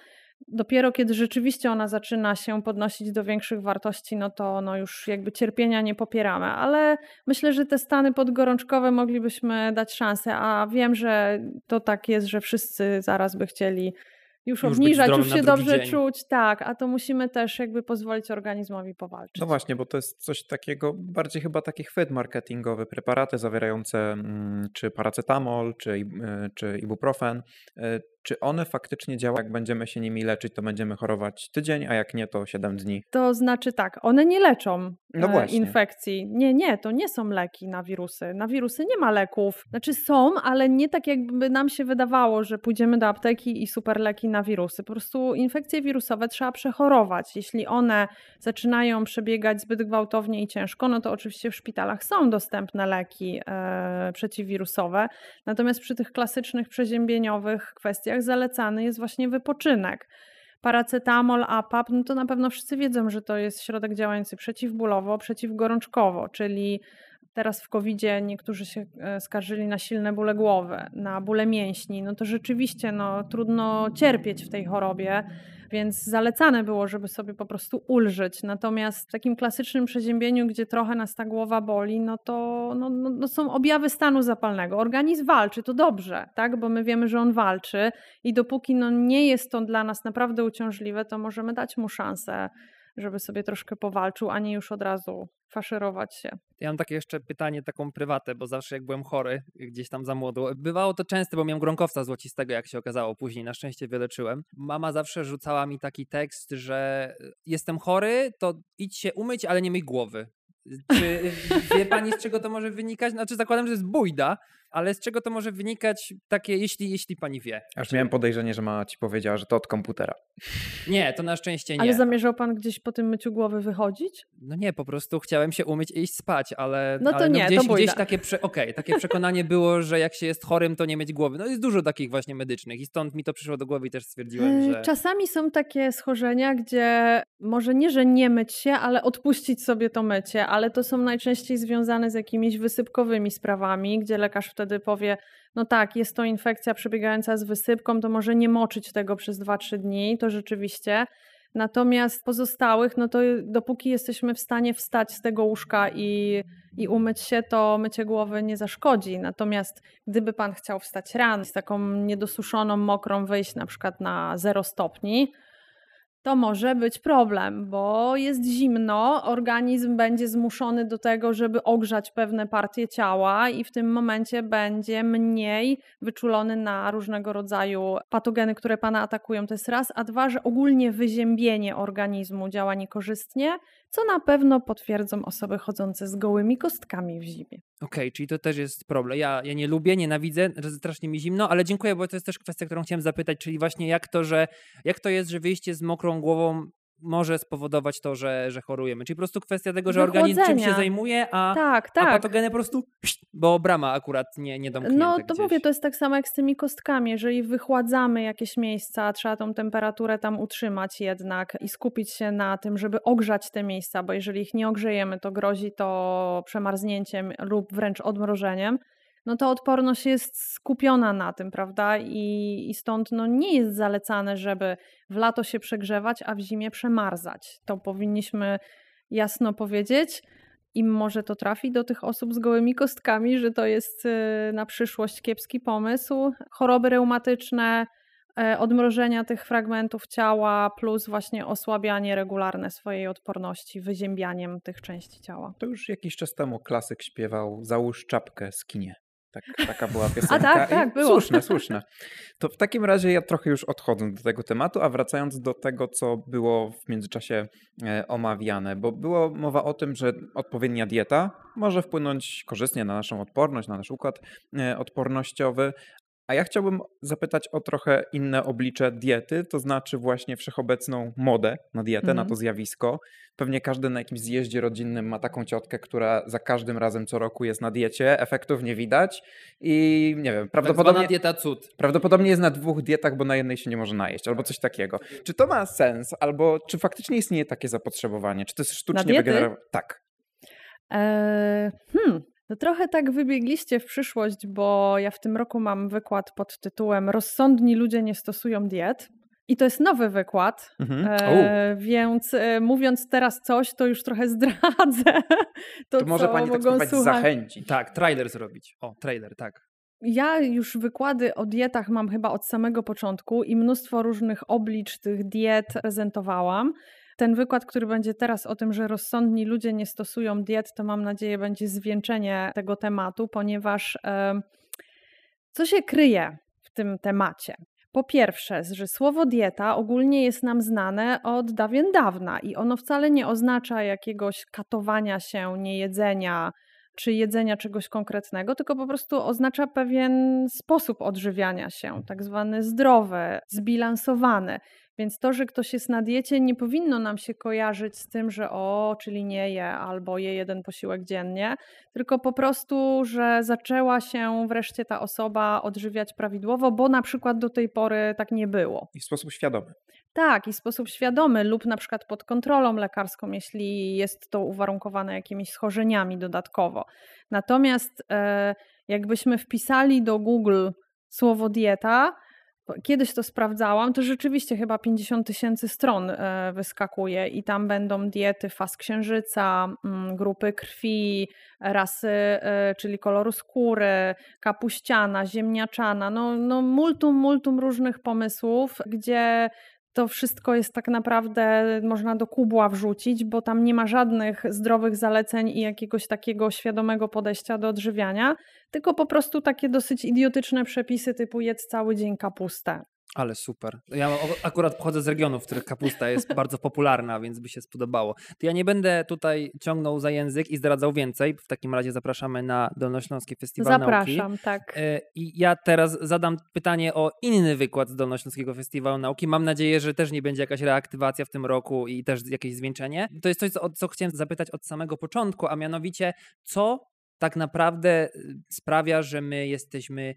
Dopiero kiedy rzeczywiście ona zaczyna się podnosić do większych wartości, no to no już jakby cierpienia nie popieramy, ale myślę, że te stany podgorączkowe moglibyśmy dać szansę, a wiem, że to tak jest, że wszyscy zaraz by chcieli już Już obniżać, już na się dobrze dzień. czuć, tak, a to musimy też jakby pozwolić organizmowi powalczyć. No właśnie, bo to jest coś takiego, bardziej chyba taki chwyt marketingowy, preparaty zawierające mm, czy paracetamol, czy, y, czy ibuprofen. Czy one faktycznie działają, jak będziemy się nimi leczyć, to będziemy chorować tydzień, a jak nie, to 7 dni. To znaczy tak, one nie leczą No e, właśnie. infekcji. Nie, nie, to nie są leki na wirusy. Na wirusy nie ma leków. Znaczy są, ale nie tak jakby nam się wydawało, że pójdziemy do apteki i super leki na wirusy. Po prostu infekcje wirusowe trzeba przechorować. Jeśli one zaczynają przebiegać zbyt gwałtownie i ciężko, no to oczywiście w szpitalach są dostępne leki e, przeciwwirusowe. Natomiast przy tych klasycznych przeziębieniowych kwestiach zalecany jest właśnie wypoczynek. Paracetamol, APAP, no to na pewno wszyscy wiedzą, że to jest środek działający przeciwbólowo, przeciwgorączkowo, czyli teraz w COVID-zie niektórzy się e, skarżyli na silne bóle głowy, na bóle mięśni, no to rzeczywiście no, trudno cierpieć w tej chorobie, więc zalecane było, żeby sobie po prostu ulżyć. Natomiast w takim klasycznym przeziębieniu, gdzie trochę nas ta głowa boli, no to no, no, no są objawy stanu zapalnego. Organizm walczy, to dobrze, tak? bo my wiemy, że on walczy i dopóki no, nie jest to dla nas naprawdę uciążliwe, to możemy dać mu szansę, żeby sobie troszkę powalczył, a nie już od razu faszerować się. Ja mam takie jeszcze pytanie, taką prywatę, bo zawsze jak byłem chory, gdzieś tam za młodu, bywało to często, bo miałem gronkowca złocistego, jak się okazało później, na szczęście wyleczyłem. Mama zawsze rzucała mi taki tekst, że jestem chory, to idź się umyć, ale nie myj głowy. Czy wie pani, z czego to może wynikać? Znaczy zakładam, że jest bójda, ale z czego to może wynikać takie, jeśli, jeśli pani wie? Aż miałem podejrzenie, że mama ci powiedziała, że to od komputera. Nie, to na szczęście nie. Ale zamierzał pan gdzieś po tym myciu głowy wychodzić? No nie, po prostu chciałem się umyć i iść spać, ale, No to ale nie, to gdzieś, bójda. gdzieś takie, prze, okej, takie przekonanie było, że jak się jest chorym, to nie mieć głowy. No jest dużo takich właśnie medycznych i stąd mi to przyszło do głowy i też stwierdziłem, Yy, że... Czasami są takie schorzenia, gdzie może nie, że nie myć się, ale odpuścić sobie to mycie, ale to są najczęściej związane z jakimiś wysypkowymi sprawami, gdzie lekarz wtedy powie, no tak, jest to infekcja przebiegająca z wysypką, to może nie moczyć tego przez 2-3 dni, to rzeczywiście. Natomiast pozostałych, no to dopóki jesteśmy w stanie wstać z tego łóżka i, i umyć się, to mycie głowy nie zaszkodzi. Natomiast gdyby pan chciał wstać rano z taką niedosuszoną, mokrą, wyjść na przykład na 0 stopni, to może być problem, bo jest zimno, organizm będzie zmuszony do tego, żeby ogrzać pewne partie ciała i w tym momencie będzie mniej wyczulony na różnego rodzaju patogeny, które pana atakują. To jest raz, a dwa, że ogólnie wyziębienie organizmu działa niekorzystnie, co na pewno potwierdzą osoby chodzące z gołymi kostkami w zimie. Okej, czyli to też jest problem. Ja, ja nie lubię, nienawidzę, że strasznie mi zimno, ale dziękuję, bo to jest też kwestia, którą chciałem zapytać, czyli właśnie jak to, że jak to jest, że wyjście z mokrą głową może spowodować to, że, że chorujemy. Czyli po prostu kwestia tego, że organizm czym się zajmuje, a, Tak, a tak. patogeny po prostu, bo brama akurat nie, nie domknięta No to gdzieś. mówię, to jest tak samo jak z tymi kostkami. Jeżeli wychładzamy jakieś miejsca, trzeba tą temperaturę tam utrzymać jednak i skupić się na tym, żeby ogrzać te miejsca, bo jeżeli ich nie ogrzejemy, to grozi to przemarznięciem lub wręcz odmrożeniem. No to odporność jest skupiona na tym, prawda? I, i stąd no, nie jest zalecane, żeby w lato się przegrzewać, a w zimie przemarzać. To powinniśmy jasno powiedzieć. I może to trafi do tych osób z gołymi kostkami, że to jest y, na przyszłość kiepski pomysł. Choroby reumatyczne, e, odmrożenia tych fragmentów ciała, plus właśnie osłabianie regularne swojej odporności, wyziębianiem tych części ciała. To już jakiś czas temu klasyk śpiewał Załóż czapkę, skinie. Tak, taka była piosenka. A tak, tak, było. Słuszne, słuszne. To w takim razie ja trochę już odchodzę do tego tematu, a wracając do tego, co było w międzyczasie e, omawiane, bo było mowa o tym, że odpowiednia dieta może wpłynąć korzystnie na naszą odporność, na nasz układ e, odpornościowy, a ja chciałbym zapytać o trochę inne oblicze diety, to znaczy właśnie wszechobecną modę na dietę, mm. na mhm. to zjawisko. Pewnie każdy na jakimś zjeździe rodzinnym ma taką ciotkę, która za każdym razem co roku jest na diecie, efektów nie widać i nie wiem, tak prawdopodobnie... Tak dieta cud. Prawdopodobnie jest na dwóch dietach, bo na jednej się nie może najeść, albo coś takiego. Czy to ma sens, albo czy faktycznie istnieje takie zapotrzebowanie? Czy to jest sztucznie wygenerowane? Tak. Eee, hmm. No trochę tak wybiegliście w przyszłość, bo ja w tym roku mam wykład pod tytułem Rozsądni ludzie nie stosują diet. I to jest nowy wykład, mhm. e, więc e, mówiąc teraz coś, to już trochę zdradzę. To, to może pani tak spróbować zachęcić. Tak, trailer zrobić. O, trailer, tak. Ja już wykłady o dietach mam chyba od samego początku i mnóstwo różnych oblicz tych diet prezentowałam. Ten wykład, który będzie teraz o tym, że rozsądni ludzie nie stosują diet, to mam nadzieję będzie zwieńczenie tego tematu, ponieważ e, co się kryje w tym temacie? Po pierwsze, że słowo dieta ogólnie jest nam znane od dawien dawna i ono wcale nie oznacza jakiegoś katowania się, niejedzenia czy jedzenia czegoś konkretnego, tylko po prostu oznacza pewien sposób odżywiania się, tak zwany zdrowy, zbilansowany. Więc to, że ktoś jest na diecie, nie powinno nam się kojarzyć z tym, że o, czyli nie je albo je jeden posiłek dziennie, tylko po prostu, że zaczęła się wreszcie ta osoba odżywiać prawidłowo, bo na przykład do tej pory tak nie było. I w sposób świadomy. Tak, i w sposób świadomy lub na przykład pod kontrolą lekarską, jeśli jest to uwarunkowane jakimiś schorzeniami dodatkowo. Natomiast e, jakbyśmy wpisali do Google słowo dieta, Kiedyś to sprawdzałam, to rzeczywiście chyba 50 tysięcy stron e, wyskakuje i tam będą diety faz księżyca, mm, grupy krwi, rasy, e, czyli koloru skóry, kapuściana, ziemniaczana, no, no multum, multum różnych pomysłów, gdzie to wszystko jest tak naprawdę, można do kubła wrzucić, bo tam nie ma żadnych zdrowych zaleceń i jakiegoś takiego świadomego podejścia do odżywiania, tylko po prostu takie dosyć idiotyczne przepisy typu jedz cały dzień kapustę. Ale super. Ja akurat pochodzę z regionu, w których kapusta jest bardzo popularna, więc by się spodobało. To ja nie będę tutaj ciągnął za język i zdradzał więcej. W takim razie zapraszamy na Dolnośląski Festiwal Zapraszam, Nauki. tak. E, I ja teraz zadam pytanie o inny wykład z Dolnośląskiego Festiwalu Nauki. Mam nadzieję, że też nie będzie jakaś reaktywacja w tym roku i też jakieś zwieńczenie. To jest coś, co, co chciałem zapytać od samego początku, a mianowicie, co tak naprawdę y, sprawia, że my jesteśmy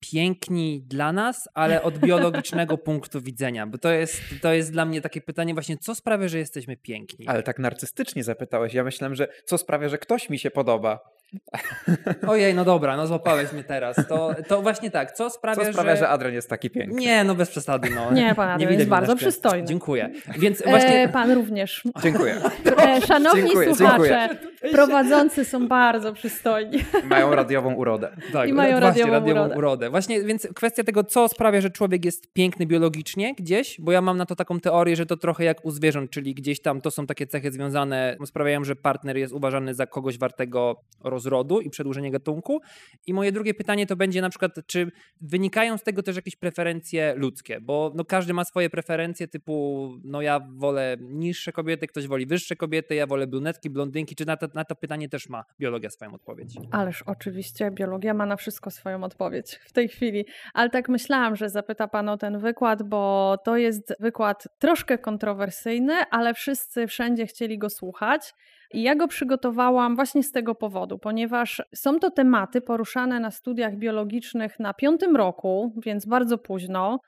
piękni dla nas, ale od biologicznego punktu widzenia, bo to jest, to jest dla mnie takie pytanie właśnie, co sprawia, że jesteśmy piękni? Ale tak narcystycznie zapytałeś. Ja myślałem, że co sprawia, że ktoś mi się podoba. Ojej, no dobra, no złapałeś mnie teraz. To, to właśnie tak, co sprawia, co sprawia że... że Adrian jest taki piękny? Nie, no bez przesady. No. Nie, pan Adrian jest bardzo przystojny. Dziękuję. Więc właśnie... E, pan również. Dziękuję. E, szanowni dziękuję, słuchacze, dziękuję. prowadzący są bardzo przystojni. Mają radiową urodę. Tak, I mają właśnie, radiową, radiową urodę. urodę. Właśnie, więc kwestia tego, co sprawia, że człowiek jest piękny biologicznie gdzieś, bo ja mam na to taką teorię, że to trochę jak u zwierząt, czyli gdzieś tam to są takie cechy związane, sprawiają, że partner jest uważany za kogoś wartego rozrodu i przedłużenia gatunku. I moje drugie pytanie to będzie na przykład, czy wynikają z tego też jakieś preferencje ludzkie? Bo no, każdy ma swoje preferencje typu, no ja wolę niższe kobiety, ktoś woli wyższe kobiety, ja wolę brunetki, blondynki. Czy na to, na to pytanie też ma biologia swoją odpowiedź? Ależ oczywiście biologia ma na wszystko swoją odpowiedź w tej chwili. Ale tak myślałam, że zapyta Pan o ten wykład, bo to jest wykład troszkę kontrowersyjny, ale wszyscy wszędzie chcieli go słuchać. I ja go przygotowałam właśnie z tego powodu, ponieważ są to tematy poruszane na studiach biologicznych na piątym roku, więc bardzo późno.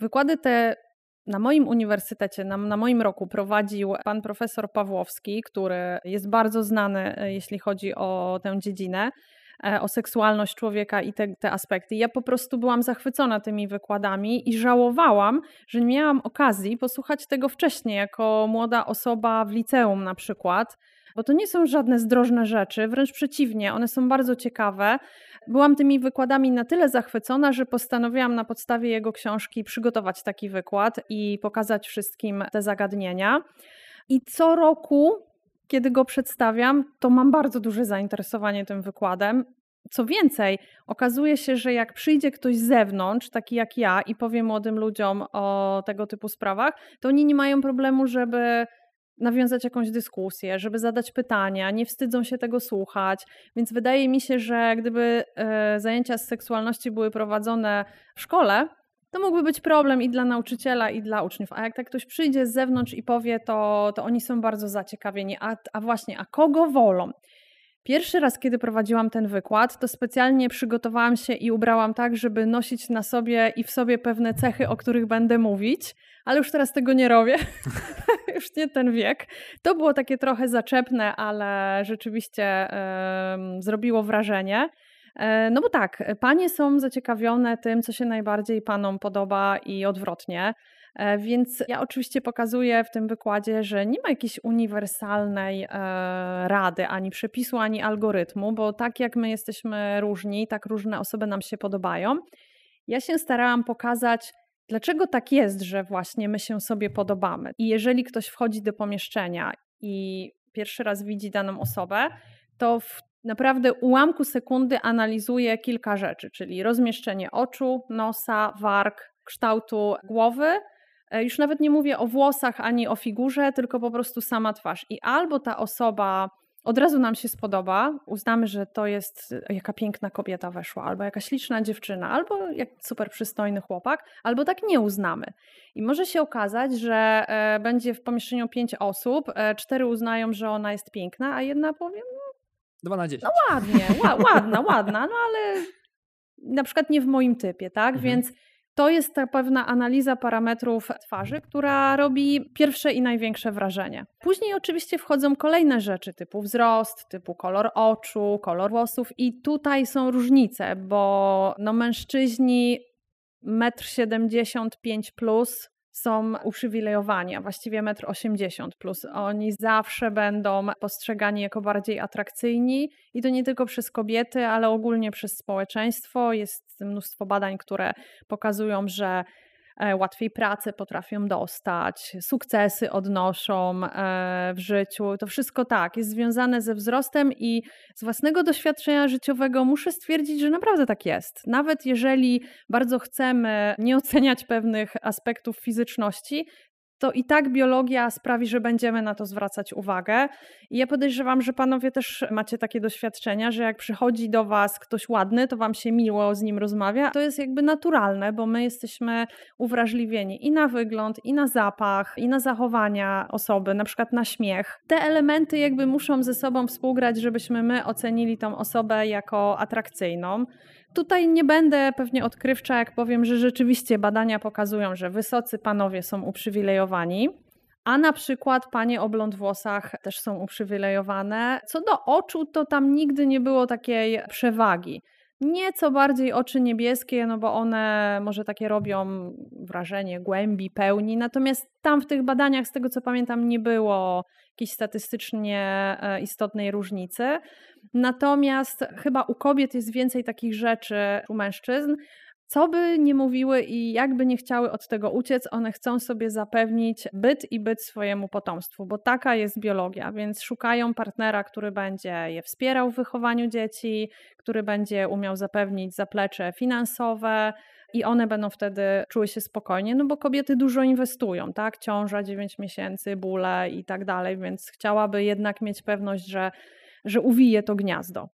Wykłady te na moim uniwersytecie, na, na, moim roku prowadził pan profesor Pawłowski, który jest bardzo znany, e, jeśli chodzi o tę dziedzinę, e, o seksualność człowieka i te, te aspekty. Ja po prostu byłam zachwycona tymi wykładami i żałowałam, że nie miałam okazji posłuchać tego wcześniej, jako młoda osoba w liceum na przykład bo to nie są żadne zdrożne rzeczy, wręcz przeciwnie, one są bardzo ciekawe. byłam tymi wykładami na tyle zachwycona, że postanowiłam na podstawie jego książki przygotować taki wykład i pokazać wszystkim te zagadnienia. I co roku, kiedy go przedstawiam, to mam bardzo duże zainteresowanie tym wykładem. Co więcej, okazuje się, że jak przyjdzie ktoś z zewnątrz, taki jak ja, i powie młodym ludziom o tego typu sprawach, to oni nie mają problemu, żeby nawiązać jakąś dyskusję, żeby zadać pytania, nie wstydzą się tego słuchać. Więc wydaje mi się, że gdyby e, zajęcia z seksualności były prowadzone w szkole, to mógłby być problem i dla nauczyciela, i dla uczniów. A jak tak ktoś przyjdzie z zewnątrz i powie, to, to oni są bardzo zaciekawieni. A, a właśnie, a kogo wolą? Pierwszy raz, kiedy prowadziłam ten wykład, to specjalnie przygotowałam się i ubrałam tak, żeby nosić na sobie i w sobie pewne cechy, o których będę mówić, ale już teraz tego nie robię. już nie ten wiek. To było takie trochę zaczepne, ale rzeczywiście yy, zrobiło wrażenie. E, no bo tak, panie są zaciekawione tym, co się najbardziej panom podoba i odwrotnie. E, więc ja oczywiście pokazuję w tym wykładzie, że nie ma jakiejś uniwersalnej e, rady, ani przepisu, ani algorytmu, bo tak jak my jesteśmy różni, tak różne osoby nam się podobają. Ja się starałam pokazać, dlaczego tak jest, że właśnie my się sobie podobamy. I jeżeli ktoś wchodzi do pomieszczenia i pierwszy raz widzi daną osobę, to w naprawdę ułamku sekundy analizuje kilka rzeczy, czyli rozmieszczenie oczu, nosa, warg, kształtu głowy, już nawet nie mówię o włosach ani o figurze, tylko po prostu sama twarz. I albo ta osoba od razu nam się spodoba, uznamy, że to jest e, jaka piękna kobieta weszła, albo jaka śliczna dziewczyna, albo jak super przystojny chłopak, albo tak nie uznamy. I może się okazać, że e, będzie w pomieszczeniu pięć osób, cztery uznają, że ona jest piękna, a jedna powie, no, Dwa na dziesięć. No ładnie, ładna, ładna, no ale na przykład nie w moim typie, tak? Mhm. Więc to jest ta pewna analiza parametrów twarzy, która robi pierwsze i największe wrażenie. Później oczywiście wchodzą kolejne rzeczy typu wzrost, typu kolor oczu, kolor włosów i tutaj są różnice, bo no mężczyźni 1,75 m plus są uprzywilejowani, a właściwie 1,80 m plus. Oni zawsze będą postrzegani jako bardziej atrakcyjni i to nie tylko przez kobiety, ale ogólnie przez społeczeństwo. Jest mnóstwo badań, które pokazują, że łatwiej pracę potrafią dostać, sukcesy odnoszą e, w życiu. To wszystko tak, jest związane ze wzrostem i z własnego doświadczenia życiowego muszę stwierdzić, że naprawdę tak jest. Nawet jeżeli bardzo chcemy nie oceniać pewnych aspektów fizyczności, to i tak biologia sprawi, że będziemy na to zwracać uwagę. I ja podejrzewam, że panowie też macie takie doświadczenia, że jak przychodzi do was ktoś ładny, to wam się miło z nim rozmawia. To jest jakby naturalne, bo my jesteśmy uwrażliwieni i na wygląd, i na zapach, i na zachowania osoby, na przykład na śmiech. Te elementy jakby muszą ze sobą współgrać, żebyśmy my ocenili tą osobę jako atrakcyjną. Tutaj nie będę pewnie odkrywcza, jak powiem, że rzeczywiście badania pokazują, że wysocy panowie są uprzywilejowani, a na przykład panie o blond włosach też są uprzywilejowane. Co do oczu, to tam nigdy nie było takiej przewagi. Nieco bardziej oczy niebieskie, no bo one może takie robią wrażenie głębi, pełni. Natomiast tam w tych badaniach, z tego co pamiętam, nie było jakiejś statystycznie e, istotnej różnicy. Natomiast chyba u kobiet jest więcej takich rzeczy u mężczyzn. Co by nie mówiły i jakby nie chciały od tego uciec, one chcą sobie zapewnić byt i byt swojemu potomstwu, bo taka jest biologia, więc szukają partnera, który będzie je wspierał w wychowaniu dzieci, który będzie umiał zapewnić zaplecze finansowe, i one będą wtedy czuły się spokojnie, no bo kobiety dużo inwestują, tak? Ciąża 9 miesięcy, bóle i tak dalej, więc chciałaby jednak mieć pewność, że, że uwije to gniazdo.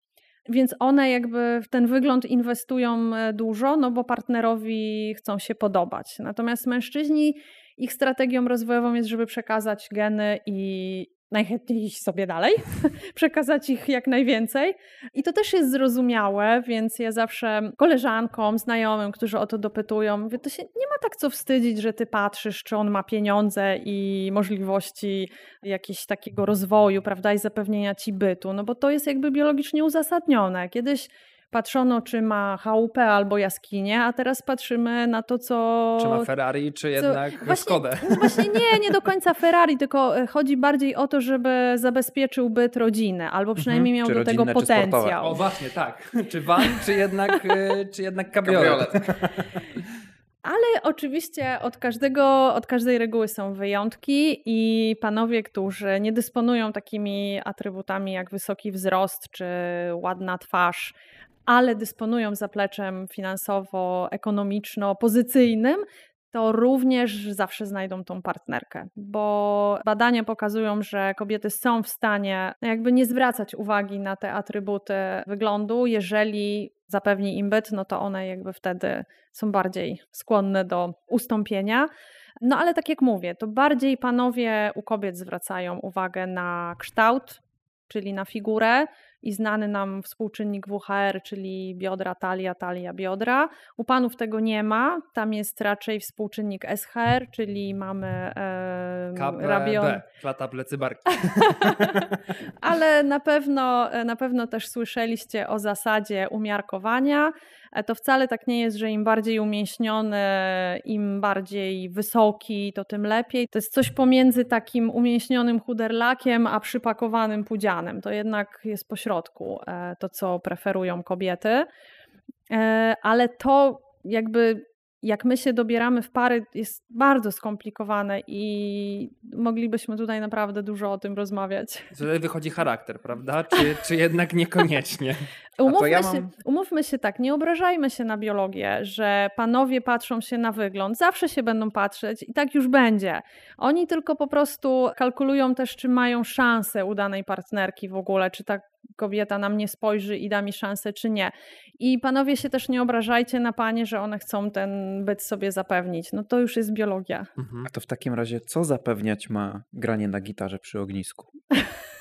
Więc one jakby w ten wygląd inwestują e, dużo, no bo partnerowi chcą się podobać. Natomiast mężczyźni, ich strategią rozwojową jest, żeby przekazać geny i, najchętniej iść sobie dalej, przekazać ich jak najwięcej. I to też jest zrozumiałe, więc ja zawsze koleżankom, znajomym, którzy o to dopytują, mówię, to się nie ma tak co wstydzić, że ty patrzysz, czy on ma pieniądze i możliwości jakiegoś takiego rozwoju, prawda, i zapewnienia ci bytu, no bo to jest jakby biologicznie uzasadnione. Kiedyś patrzono, czy ma chałupę albo jaskinię, a teraz patrzymy na to, co. Czy ma Ferrari, czy jednak właśnie, Skodę? Właśnie nie, nie do końca Ferrari, tylko e, chodzi bardziej o to, żeby zabezpieczył byt rodziny, albo przynajmniej miał Czy do tego rodzinne, czy sportowe? potencjał. O właśnie, tak. Czy van, czy jednak, y, czy jednak kabriolet? Ale oczywiście od, każdego, od każdej reguły są wyjątki i panowie, którzy nie dysponują takimi atrybutami jak wysoki wzrost czy ładna twarz, ale dysponują zapleczem finansowo-ekonomiczno-pozycyjnym, to również zawsze znajdą tą partnerkę, bo badania pokazują, że kobiety są w stanie no jakby nie zwracać uwagi na te atrybuty wyglądu, jeżeli zapewni im byt, no to one jakby wtedy są bardziej skłonne do ustąpienia. No ale tak jak mówię, to bardziej panowie u kobiet zwracają uwagę na kształt, czyli na figurę i znany nam współczynnik WHR, czyli biodra, talia, talia, biodra. U panów tego nie ma, tam jest raczej współczynnik SHR, czyli mamy e, rabion. KPB, klata plecy barki. Ale na pewno, na pewno też słyszeliście o zasadzie umiarkowania. E, to wcale tak nie jest, że im bardziej umięśniony, im bardziej wysoki, to tym lepiej. To jest coś pomiędzy takim umięśnionym chuderlakiem, a przypakowanym pudzianem. To jednak jest pośrodku e, to, co preferują kobiety. E, ale to jakby jak my się dobieramy w pary, jest bardzo skomplikowane i moglibyśmy tutaj naprawdę dużo o tym rozmawiać. Tutaj wychodzi charakter, prawda? Czy, czy jednak niekoniecznie? Umówmy, ja mam... się, umówmy się tak, nie obrażajmy się na biologię, że panowie patrzą się na wygląd, zawsze się będą patrzeć i tak już będzie. Oni tylko po prostu kalkulują też, czy mają szansę udanej partnerki w ogóle, czy ta kobieta na mnie spojrzy i da mi szansę, czy nie. I panowie się też nie obrażajcie na panie, że one chcą ten byt sobie zapewnić. No to już jest biologia. Mhm. A to w takim razie co zapewniać ma granie na gitarze przy ognisku?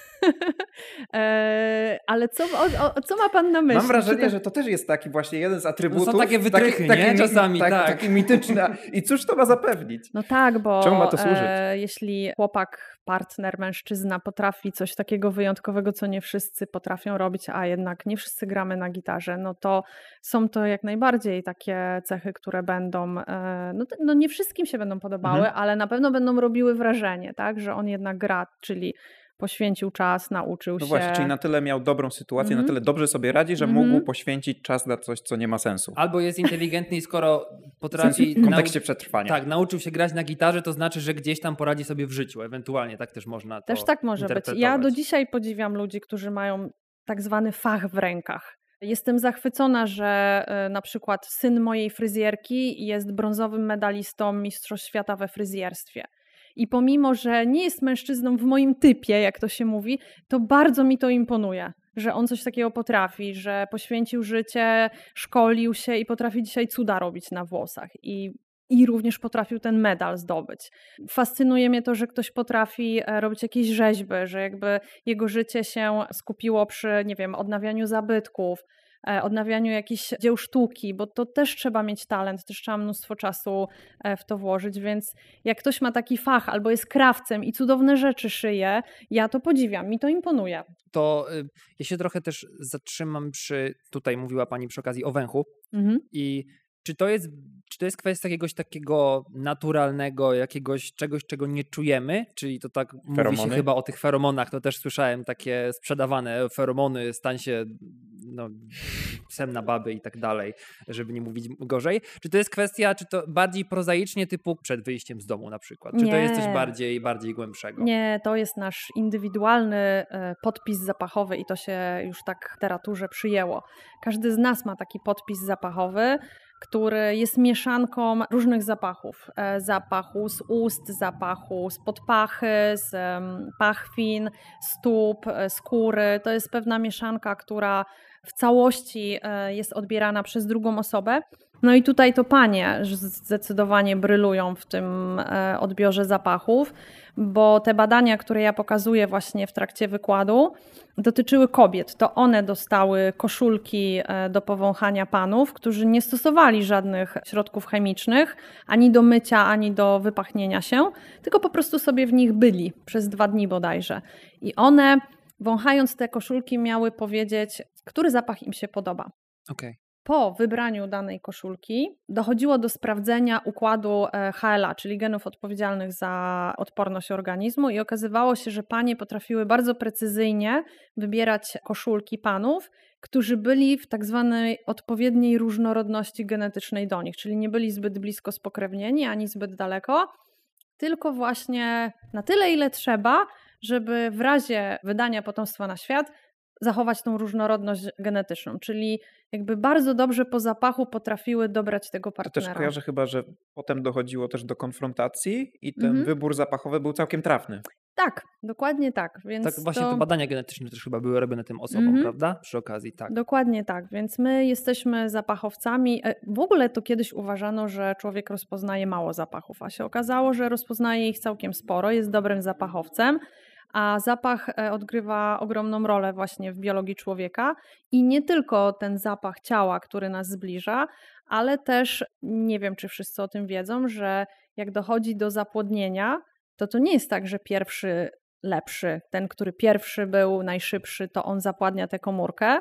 eee, ale co, o, o, co ma pan na myśli? Mam wrażenie, to... że to też jest taki właśnie jeden z atrybutów. No są takie wytrychy, taki, nie? Czasami, tak, tak. Taki mityczny. I cóż to ma zapewnić? No tak, bo Czemu ma to służyć? E, jeśli chłopak, partner, mężczyzna potrafi coś takiego wyjątkowego, co nie wszyscy potrafią robić, a jednak nie wszyscy gramy na gitarze, no to są to jak najbardziej takie cechy, które będą, e, no, no nie wszystkim się będą podobały, mhm. ale na pewno będą robiły wrażenie, tak, że on jednak gra, czyli poświęcił czas, nauczył no się. No właśnie, czyli na tyle miał dobrą sytuację, mm -hmm. na tyle dobrze sobie radzi, że mm -hmm. mógł poświęcić czas na coś, co nie ma sensu. Albo jest inteligentny i skoro potrafi... W kontekście przetrwania. Tak, nauczył się grać na gitarze, to znaczy, że gdzieś tam poradzi sobie w życiu. Ewentualnie tak też można to Też tak może być. Ja do dzisiaj podziwiam ludzi, którzy mają tak zwany fach w rękach. Jestem zachwycona, że e, na przykład syn mojej fryzjerki jest brązowym medalistą Mistrzostw Świata we fryzjerstwie. I pomimo, że nie jest mężczyzną w moim typie, jak to się mówi, to bardzo mi to imponuje, że on coś takiego potrafi, że poświęcił życie, szkolił się i potrafi dzisiaj cuda robić na włosach. I i również potrafił ten medal zdobyć. Fascynuje mnie to, że ktoś potrafi e, robić jakieś rzeźby, że jakby jego życie się skupiło przy, nie wiem, odnawianiu zabytków, odnawianiu jakichś dzieł sztuki, bo to też trzeba mieć talent, też trzeba mnóstwo czasu e, w to włożyć, więc jak ktoś ma taki fach albo jest krawcem i cudowne rzeczy szyje, ja to podziwiam, mi to imponuje. To y, ja się trochę też zatrzymam przy, tutaj mówiła Pani przy okazji o węchu mhm. i czy to jest czy to jest kwestia jakiegoś takiego naturalnego, jakiegoś czegoś, czego nie czujemy? Czyli to tak Feromony? mówi się chyba o tych feromonach, to też słyszałem takie sprzedawane feromony, stań się no, psem na baby i tak dalej, żeby nie mówić gorzej. Czy to jest kwestia, czy to bardziej prozaicznie typu przed wyjściem z domu na przykład? Czy nie. to jest coś bardziej, bardziej głębszego? Nie, to jest nasz indywidualny e, podpis zapachowy i to się już tak w literaturze przyjęło. Każdy z nas ma taki podpis zapachowy, który jest mieszanką różnych zapachów. E, zapachu z ust, zapachu z podpachy, z pachwin, stóp, e, skóry. To jest pewna mieszanka, która w całości e, jest odbierana przez drugą osobę. No i tutaj to panie zdecydowanie brylują w tym odbiorze zapachów, bo te badania, które ja pokazuję właśnie w trakcie wykładu, dotyczyły kobiet. To one dostały koszulki e, do powąchania panów, którzy nie stosowali żadnych środków chemicznych, ani do mycia, ani do wypachnienia się, tylko po prostu sobie w nich byli przez dwa dni bodajże. I one, wąchając te koszulki, miały powiedzieć, który zapach im się podoba. Okej. Po wybraniu danej koszulki dochodziło do sprawdzenia układu e, HLA, czyli genów odpowiedzialnych za odporność organizmu, i okazywało się, że panie potrafiły bardzo precyzyjnie wybierać koszulki panów, którzy byli w tak zwanej odpowiedniej różnorodności genetycznej do nich, czyli nie byli zbyt blisko spokrewnieni ani zbyt daleko, tylko właśnie na tyle, ile trzeba, żeby w razie wydania potomstwa na świat zachować tą różnorodność genetyczną, czyli jakby bardzo dobrze po zapachu potrafiły dobrać tego To partnera. też kojarzę chyba, że potem dochodziło też do konfrontacji i ten Mhm. wybór zapachowy był całkiem trafny. Tak, dokładnie tak. Więc Tak, właśnie to... te badania genetyczne też chyba były robione tym osobom, Mhm. prawda? Przy okazji, tak. Dokładnie tak, więc my jesteśmy zapachowcami. E, W ogóle to kiedyś uważano, że człowiek rozpoznaje mało zapachów, a się okazało, że rozpoznaje ich całkiem sporo, jest dobrym zapachowcem, a zapach e, odgrywa ogromną rolę właśnie w biologii człowieka i nie tylko ten zapach ciała, który nas zbliża, ale też nie wiem, czy wszyscy o tym wiedzą, że jak dochodzi do zapłodnienia, to to nie jest tak, że pierwszy lepszy, ten, który pierwszy był najszybszy, to on zapładnia tę komórkę,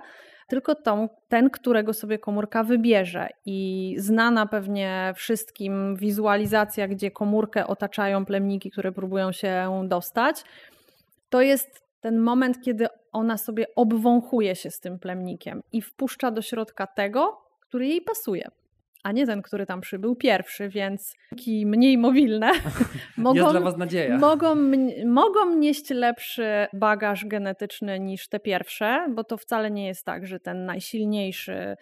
tylko tą, ten, którego sobie komórka wybierze. I znana pewnie wszystkim wizualizacja, gdzie komórkę otaczają plemniki, które próbują się dostać, to jest ten moment, kiedy ona sobie obwąchuje się z tym plemnikiem i wpuszcza do środka tego, który jej pasuje. A nie ten, który tam przybył pierwszy, więc taki mniej mobilne mogą, mogą, mogą nieść lepszy bagaż genetyczny niż te pierwsze, bo to wcale nie jest tak, że ten najsilniejszy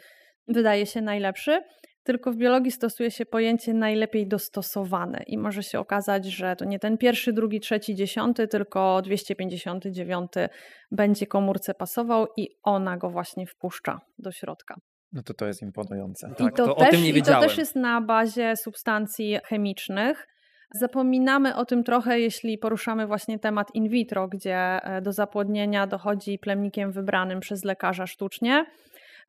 wydaje się najlepszy, tylko w biologii stosuje się pojęcie najlepiej dostosowane i może się okazać, że to nie ten pierwszy, drugi, trzeci, dziesiąty, tylko 259 będzie komórce pasował i ona go właśnie wpuszcza do środka. No to to jest imponujące. Tak, I to, to o też, tym nie I to wiedziałem. też jest na bazie substancji chemicznych. Zapominamy o tym trochę, jeśli poruszamy właśnie temat in vitro, gdzie e, do zapłodnienia dochodzi plemnikiem wybranym przez lekarza sztucznie.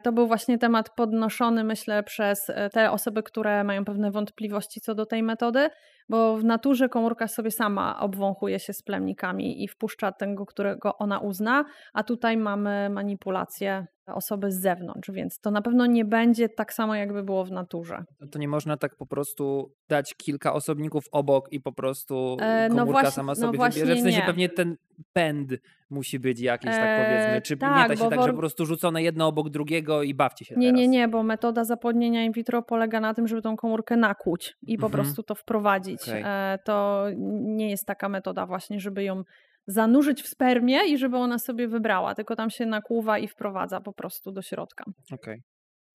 To był właśnie temat podnoszony, myślę, przez e, te osoby, które mają pewne wątpliwości co do tej metody, bo w naturze komórka sobie sama obwąchuje się z plemnikami i wpuszcza tego, którego ona uzna, a tutaj mamy manipulację osoby z zewnątrz, więc to na pewno nie będzie tak samo, jakby było w naturze. To nie można tak po prostu dać kilka osobników obok i po prostu E, no komórka właśnie- sama no sobie właśnie wybierze. W sensie nie. pewnie ten pęd musi być jakiś, tak E, powiedzmy. Czy nie tak, da się tak, że po prostu rzucone jedno obok drugiego i bawcie się Nie, teraz. nie, nie, bo metoda zapłodnienia in vitro polega na tym, żeby tą komórkę nakłuć i po Mhm. prostu to wprowadzić. Okej. E, To nie jest taka metoda właśnie, żeby ją zanurzyć w spermie i żeby ona sobie wybrała, tylko tam się nakłuwa i wprowadza po prostu do środka. Okej.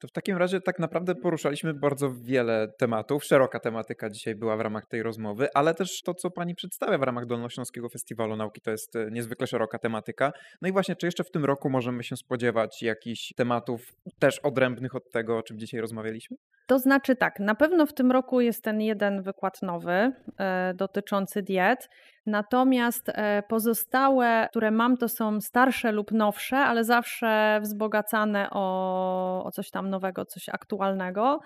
To w takim razie tak naprawdę poruszaliśmy bardzo wiele tematów. Szeroka tematyka dzisiaj była w ramach tej rozmowy, ale też to, co pani przedstawia w ramach Dolnośląskiego Festiwalu Nauki, to jest e, niezwykle szeroka tematyka. No i właśnie, czy jeszcze w tym roku możemy się spodziewać jakichś tematów też odrębnych od tego, o czym dzisiaj rozmawialiśmy? To znaczy tak, na pewno w tym roku jest ten jeden wykład nowy e, dotyczący diet. Natomiast e, pozostałe, które mam, to są starsze lub nowsze, ale zawsze wzbogacane o, o coś tam nowego, coś aktualnego.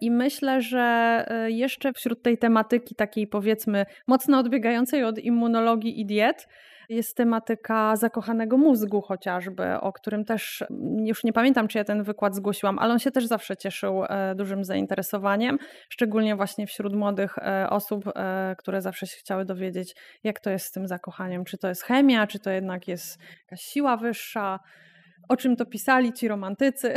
I myślę, że e, jeszcze wśród tej tematyki, takiej powiedzmy mocno odbiegającej od immunologii i diet, jest tematyka zakochanego mózgu chociażby, o którym też mm, już nie pamiętam, czy ja ten wykład zgłosiłam, ale on się też zawsze cieszył e, dużym zainteresowaniem, szczególnie właśnie wśród młodych e, osób, e, które zawsze się chciały dowiedzieć, jak to jest z tym zakochaniem, czy to jest chemia, czy to jednak jest jakaś siła wyższa, o czym to pisali ci romantycy.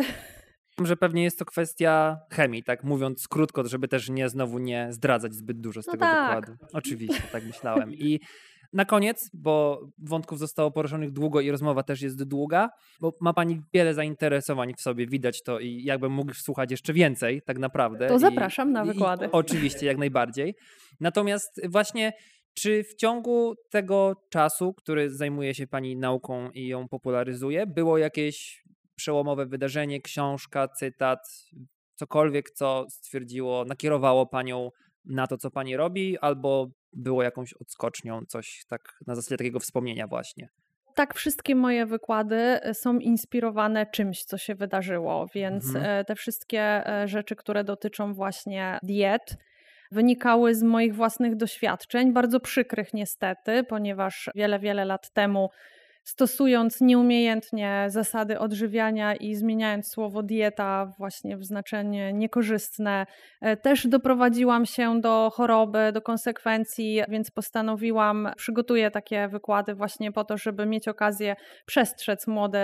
Że pewnie jest to kwestia chemii, tak mówiąc krótko, żeby też nie znowu nie zdradzać zbyt dużo z No tego tak. wykładu. Oczywiście, tak myślałem. I na koniec, bo wątków zostało poruszonych długo i rozmowa też jest długa, bo ma pani wiele zainteresowań w sobie, widać to i jakbym mógł słuchać jeszcze więcej, tak naprawdę. To I- zapraszam na i- wykłady. Oczywiście, jak najbardziej. Natomiast właśnie czy w ciągu tego czasu, który zajmuje się Pani nauką i ją popularyzuje, było jakieś przełomowe wydarzenie, książka, cytat, cokolwiek, co stwierdziło, nakierowało Panią na to, co Pani robi, albo było jakąś odskocznią, coś tak na zasadzie takiego wspomnienia właśnie. Tak, wszystkie moje wykłady e, są inspirowane czymś, co się wydarzyło, więc Mhm. e, te wszystkie e, rzeczy, które dotyczą właśnie diet, wynikały z moich własnych doświadczeń, bardzo przykrych niestety, ponieważ wiele, wiele lat temu stosując nieumiejętnie zasady odżywiania i zmieniając słowo dieta właśnie w znaczenie niekorzystne. E, też doprowadziłam się do choroby, do konsekwencji, więc postanowiłam, przygotuję takie wykłady właśnie po to, żeby mieć okazję przestrzec młode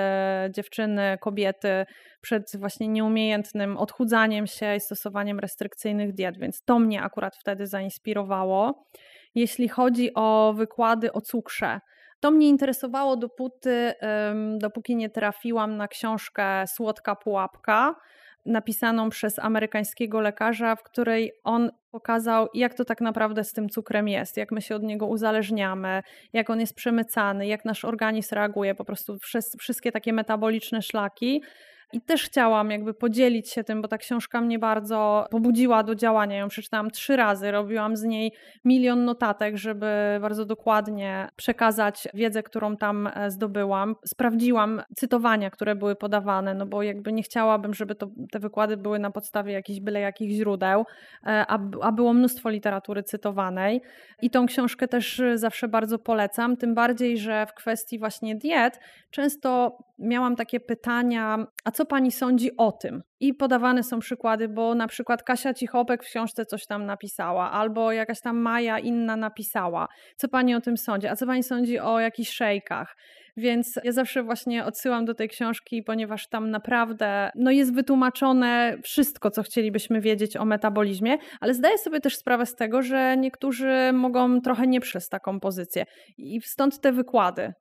dziewczyny, kobiety przed właśnie nieumiejętnym odchudzaniem się i stosowaniem restrykcyjnych diet, więc to mnie akurat wtedy zainspirowało. Jeśli chodzi o wykłady o cukrze, to mnie interesowało dopóty, dopóki nie trafiłam na książkę Słodka Pułapka, napisaną przez amerykańskiego lekarza, w której on pokazał, jak to tak naprawdę z tym cukrem jest, jak my się od niego uzależniamy, jak on jest przemycany, jak nasz organizm reaguje, po prostu wszystkie takie metaboliczne szlaki. I też chciałam jakby podzielić się tym, bo ta książka mnie bardzo pobudziła do działania. Ją przeczytałam trzy razy, robiłam z niej milion notatek, żeby bardzo dokładnie przekazać wiedzę, którą tam e, zdobyłam. Sprawdziłam cytowania, które były podawane, no bo jakby nie chciałabym, żeby to, te wykłady były na podstawie jakichś byle jakich źródeł, e, a, a było mnóstwo literatury cytowanej. I tą książkę też zawsze bardzo polecam, tym bardziej, że w kwestii właśnie diet często miałam takie pytania, a co pani sądzi o tym? I podawane są przykłady, bo na przykład Kasia Cichopek w książce coś tam napisała, albo jakaś tam Maja inna napisała. Co pani o tym sądzi? A co pani sądzi o jakichś szejkach? Więc ja zawsze właśnie odsyłam do tej książki, ponieważ tam naprawdę no jest wytłumaczone wszystko, co chcielibyśmy wiedzieć o metabolizmie, ale zdaję sobie też sprawę z tego, że niektórzy mogą trochę nie przez taką pozycję. I stąd te wykłady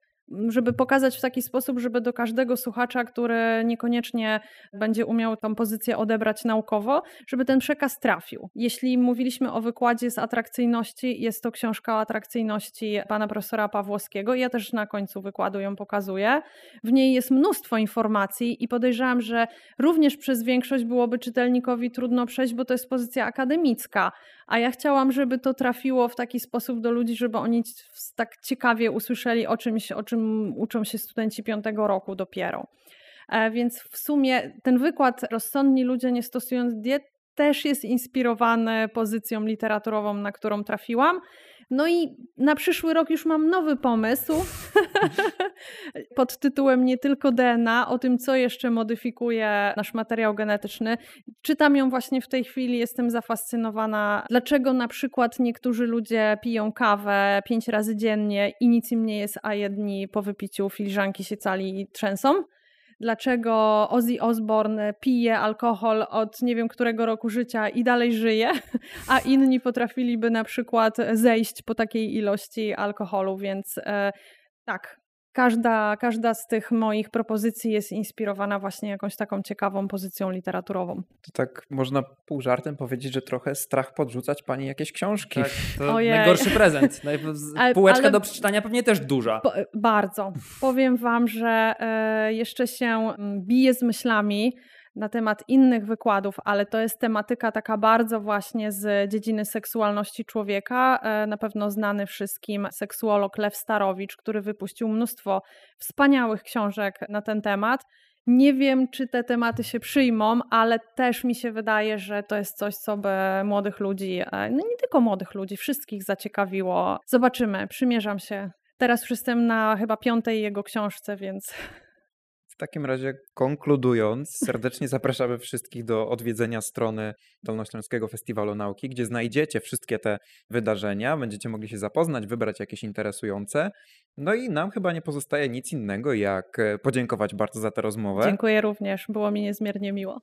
żeby pokazać w taki sposób, żeby do każdego słuchacza, który niekoniecznie będzie umiał tą pozycję odebrać naukowo, żeby ten przekaz trafił. Jeśli mówiliśmy o wykładzie z atrakcyjności, jest to książka o atrakcyjności pana profesora Pawłowskiego. Ja też na końcu wykładu ją pokazuję. W niej jest mnóstwo informacji i podejrzewam, że również przez większość byłoby czytelnikowi trudno przejść, bo to jest pozycja akademicka, a ja chciałam, żeby to trafiło w taki sposób do ludzi, żeby oni tak ciekawie usłyszeli o czymś, o czym uczą się studenci piątego roku dopiero. E, więc w sumie ten wykład Rozsądni ludzie nie stosując diet też jest inspirowany pozycją literaturową, na którą trafiłam. No i na przyszły rok już mam nowy pomysł pod tytułem Nie tylko DNA, o tym, co jeszcze modyfikuje nasz materiał genetyczny. Czytam ją właśnie w tej chwili, jestem zafascynowana, dlaczego na przykład niektórzy ludzie piją kawę pięć razy dziennie i nic im nie jest, a jedni po wypiciu filiżanki się cali i trzęsą dlaczego Ozzy Osbourne pije alkohol od nie wiem którego roku życia i dalej żyje, a inni potrafiliby na przykład zejść po takiej ilości alkoholu, więc e, tak, każda, każda z tych moich propozycji jest inspirowana właśnie jakąś taką ciekawą pozycją literaturową. To tak można pół żartem powiedzieć, że trochę strach podrzucać pani jakieś książki. Tak, to Ojej. najgorszy prezent. Półeczka ale, do przeczytania pewnie też duża. Po, bardzo. Powiem wam, że e, jeszcze się mm, biję z myślami, na temat innych wykładów, ale to jest tematyka taka bardzo właśnie z dziedziny seksualności człowieka. E, na pewno znany wszystkim seksuolog Lew Starowicz, który wypuścił mnóstwo wspaniałych książek na ten temat. Nie wiem, czy te tematy się przyjmą, ale też mi się wydaje, że to jest coś, co by młodych ludzi, e, no nie tylko młodych ludzi, wszystkich zaciekawiło. Zobaczymy, przymierzam się. Teraz już jestem na chyba piątej jego książce, więc w takim razie konkludując, serdecznie zapraszamy wszystkich do odwiedzenia strony Dolnośląskiego Festiwalu Nauki, gdzie znajdziecie wszystkie te wydarzenia, będziecie mogli się zapoznać, wybrać jakieś interesujące. No i nam chyba nie pozostaje nic innego, jak e, podziękować bardzo za tę rozmowę. Dziękuję również, było mi niezmiernie miło.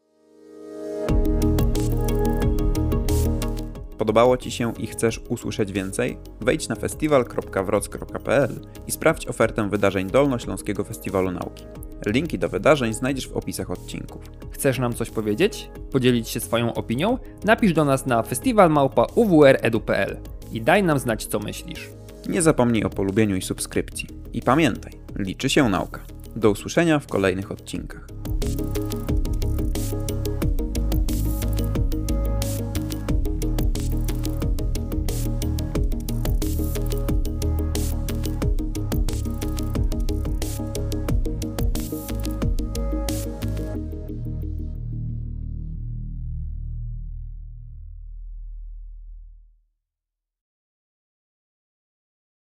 Podobało Ci się i chcesz usłyszeć więcej? Wejdź na festiwal.wroc.pl i sprawdź ofertę wydarzeń Dolnośląskiego Festiwalu Nauki. Linki do wydarzeń znajdziesz w opisach odcinków. Chcesz nam coś powiedzieć? Podzielić się swoją opinią? Napisz do nas na festiwalmałpa.uwredu.pl i daj nam znać, co myślisz. Nie zapomnij o polubieniu i subskrypcji. I pamiętaj, liczy się nauka. Do usłyszenia w kolejnych odcinkach.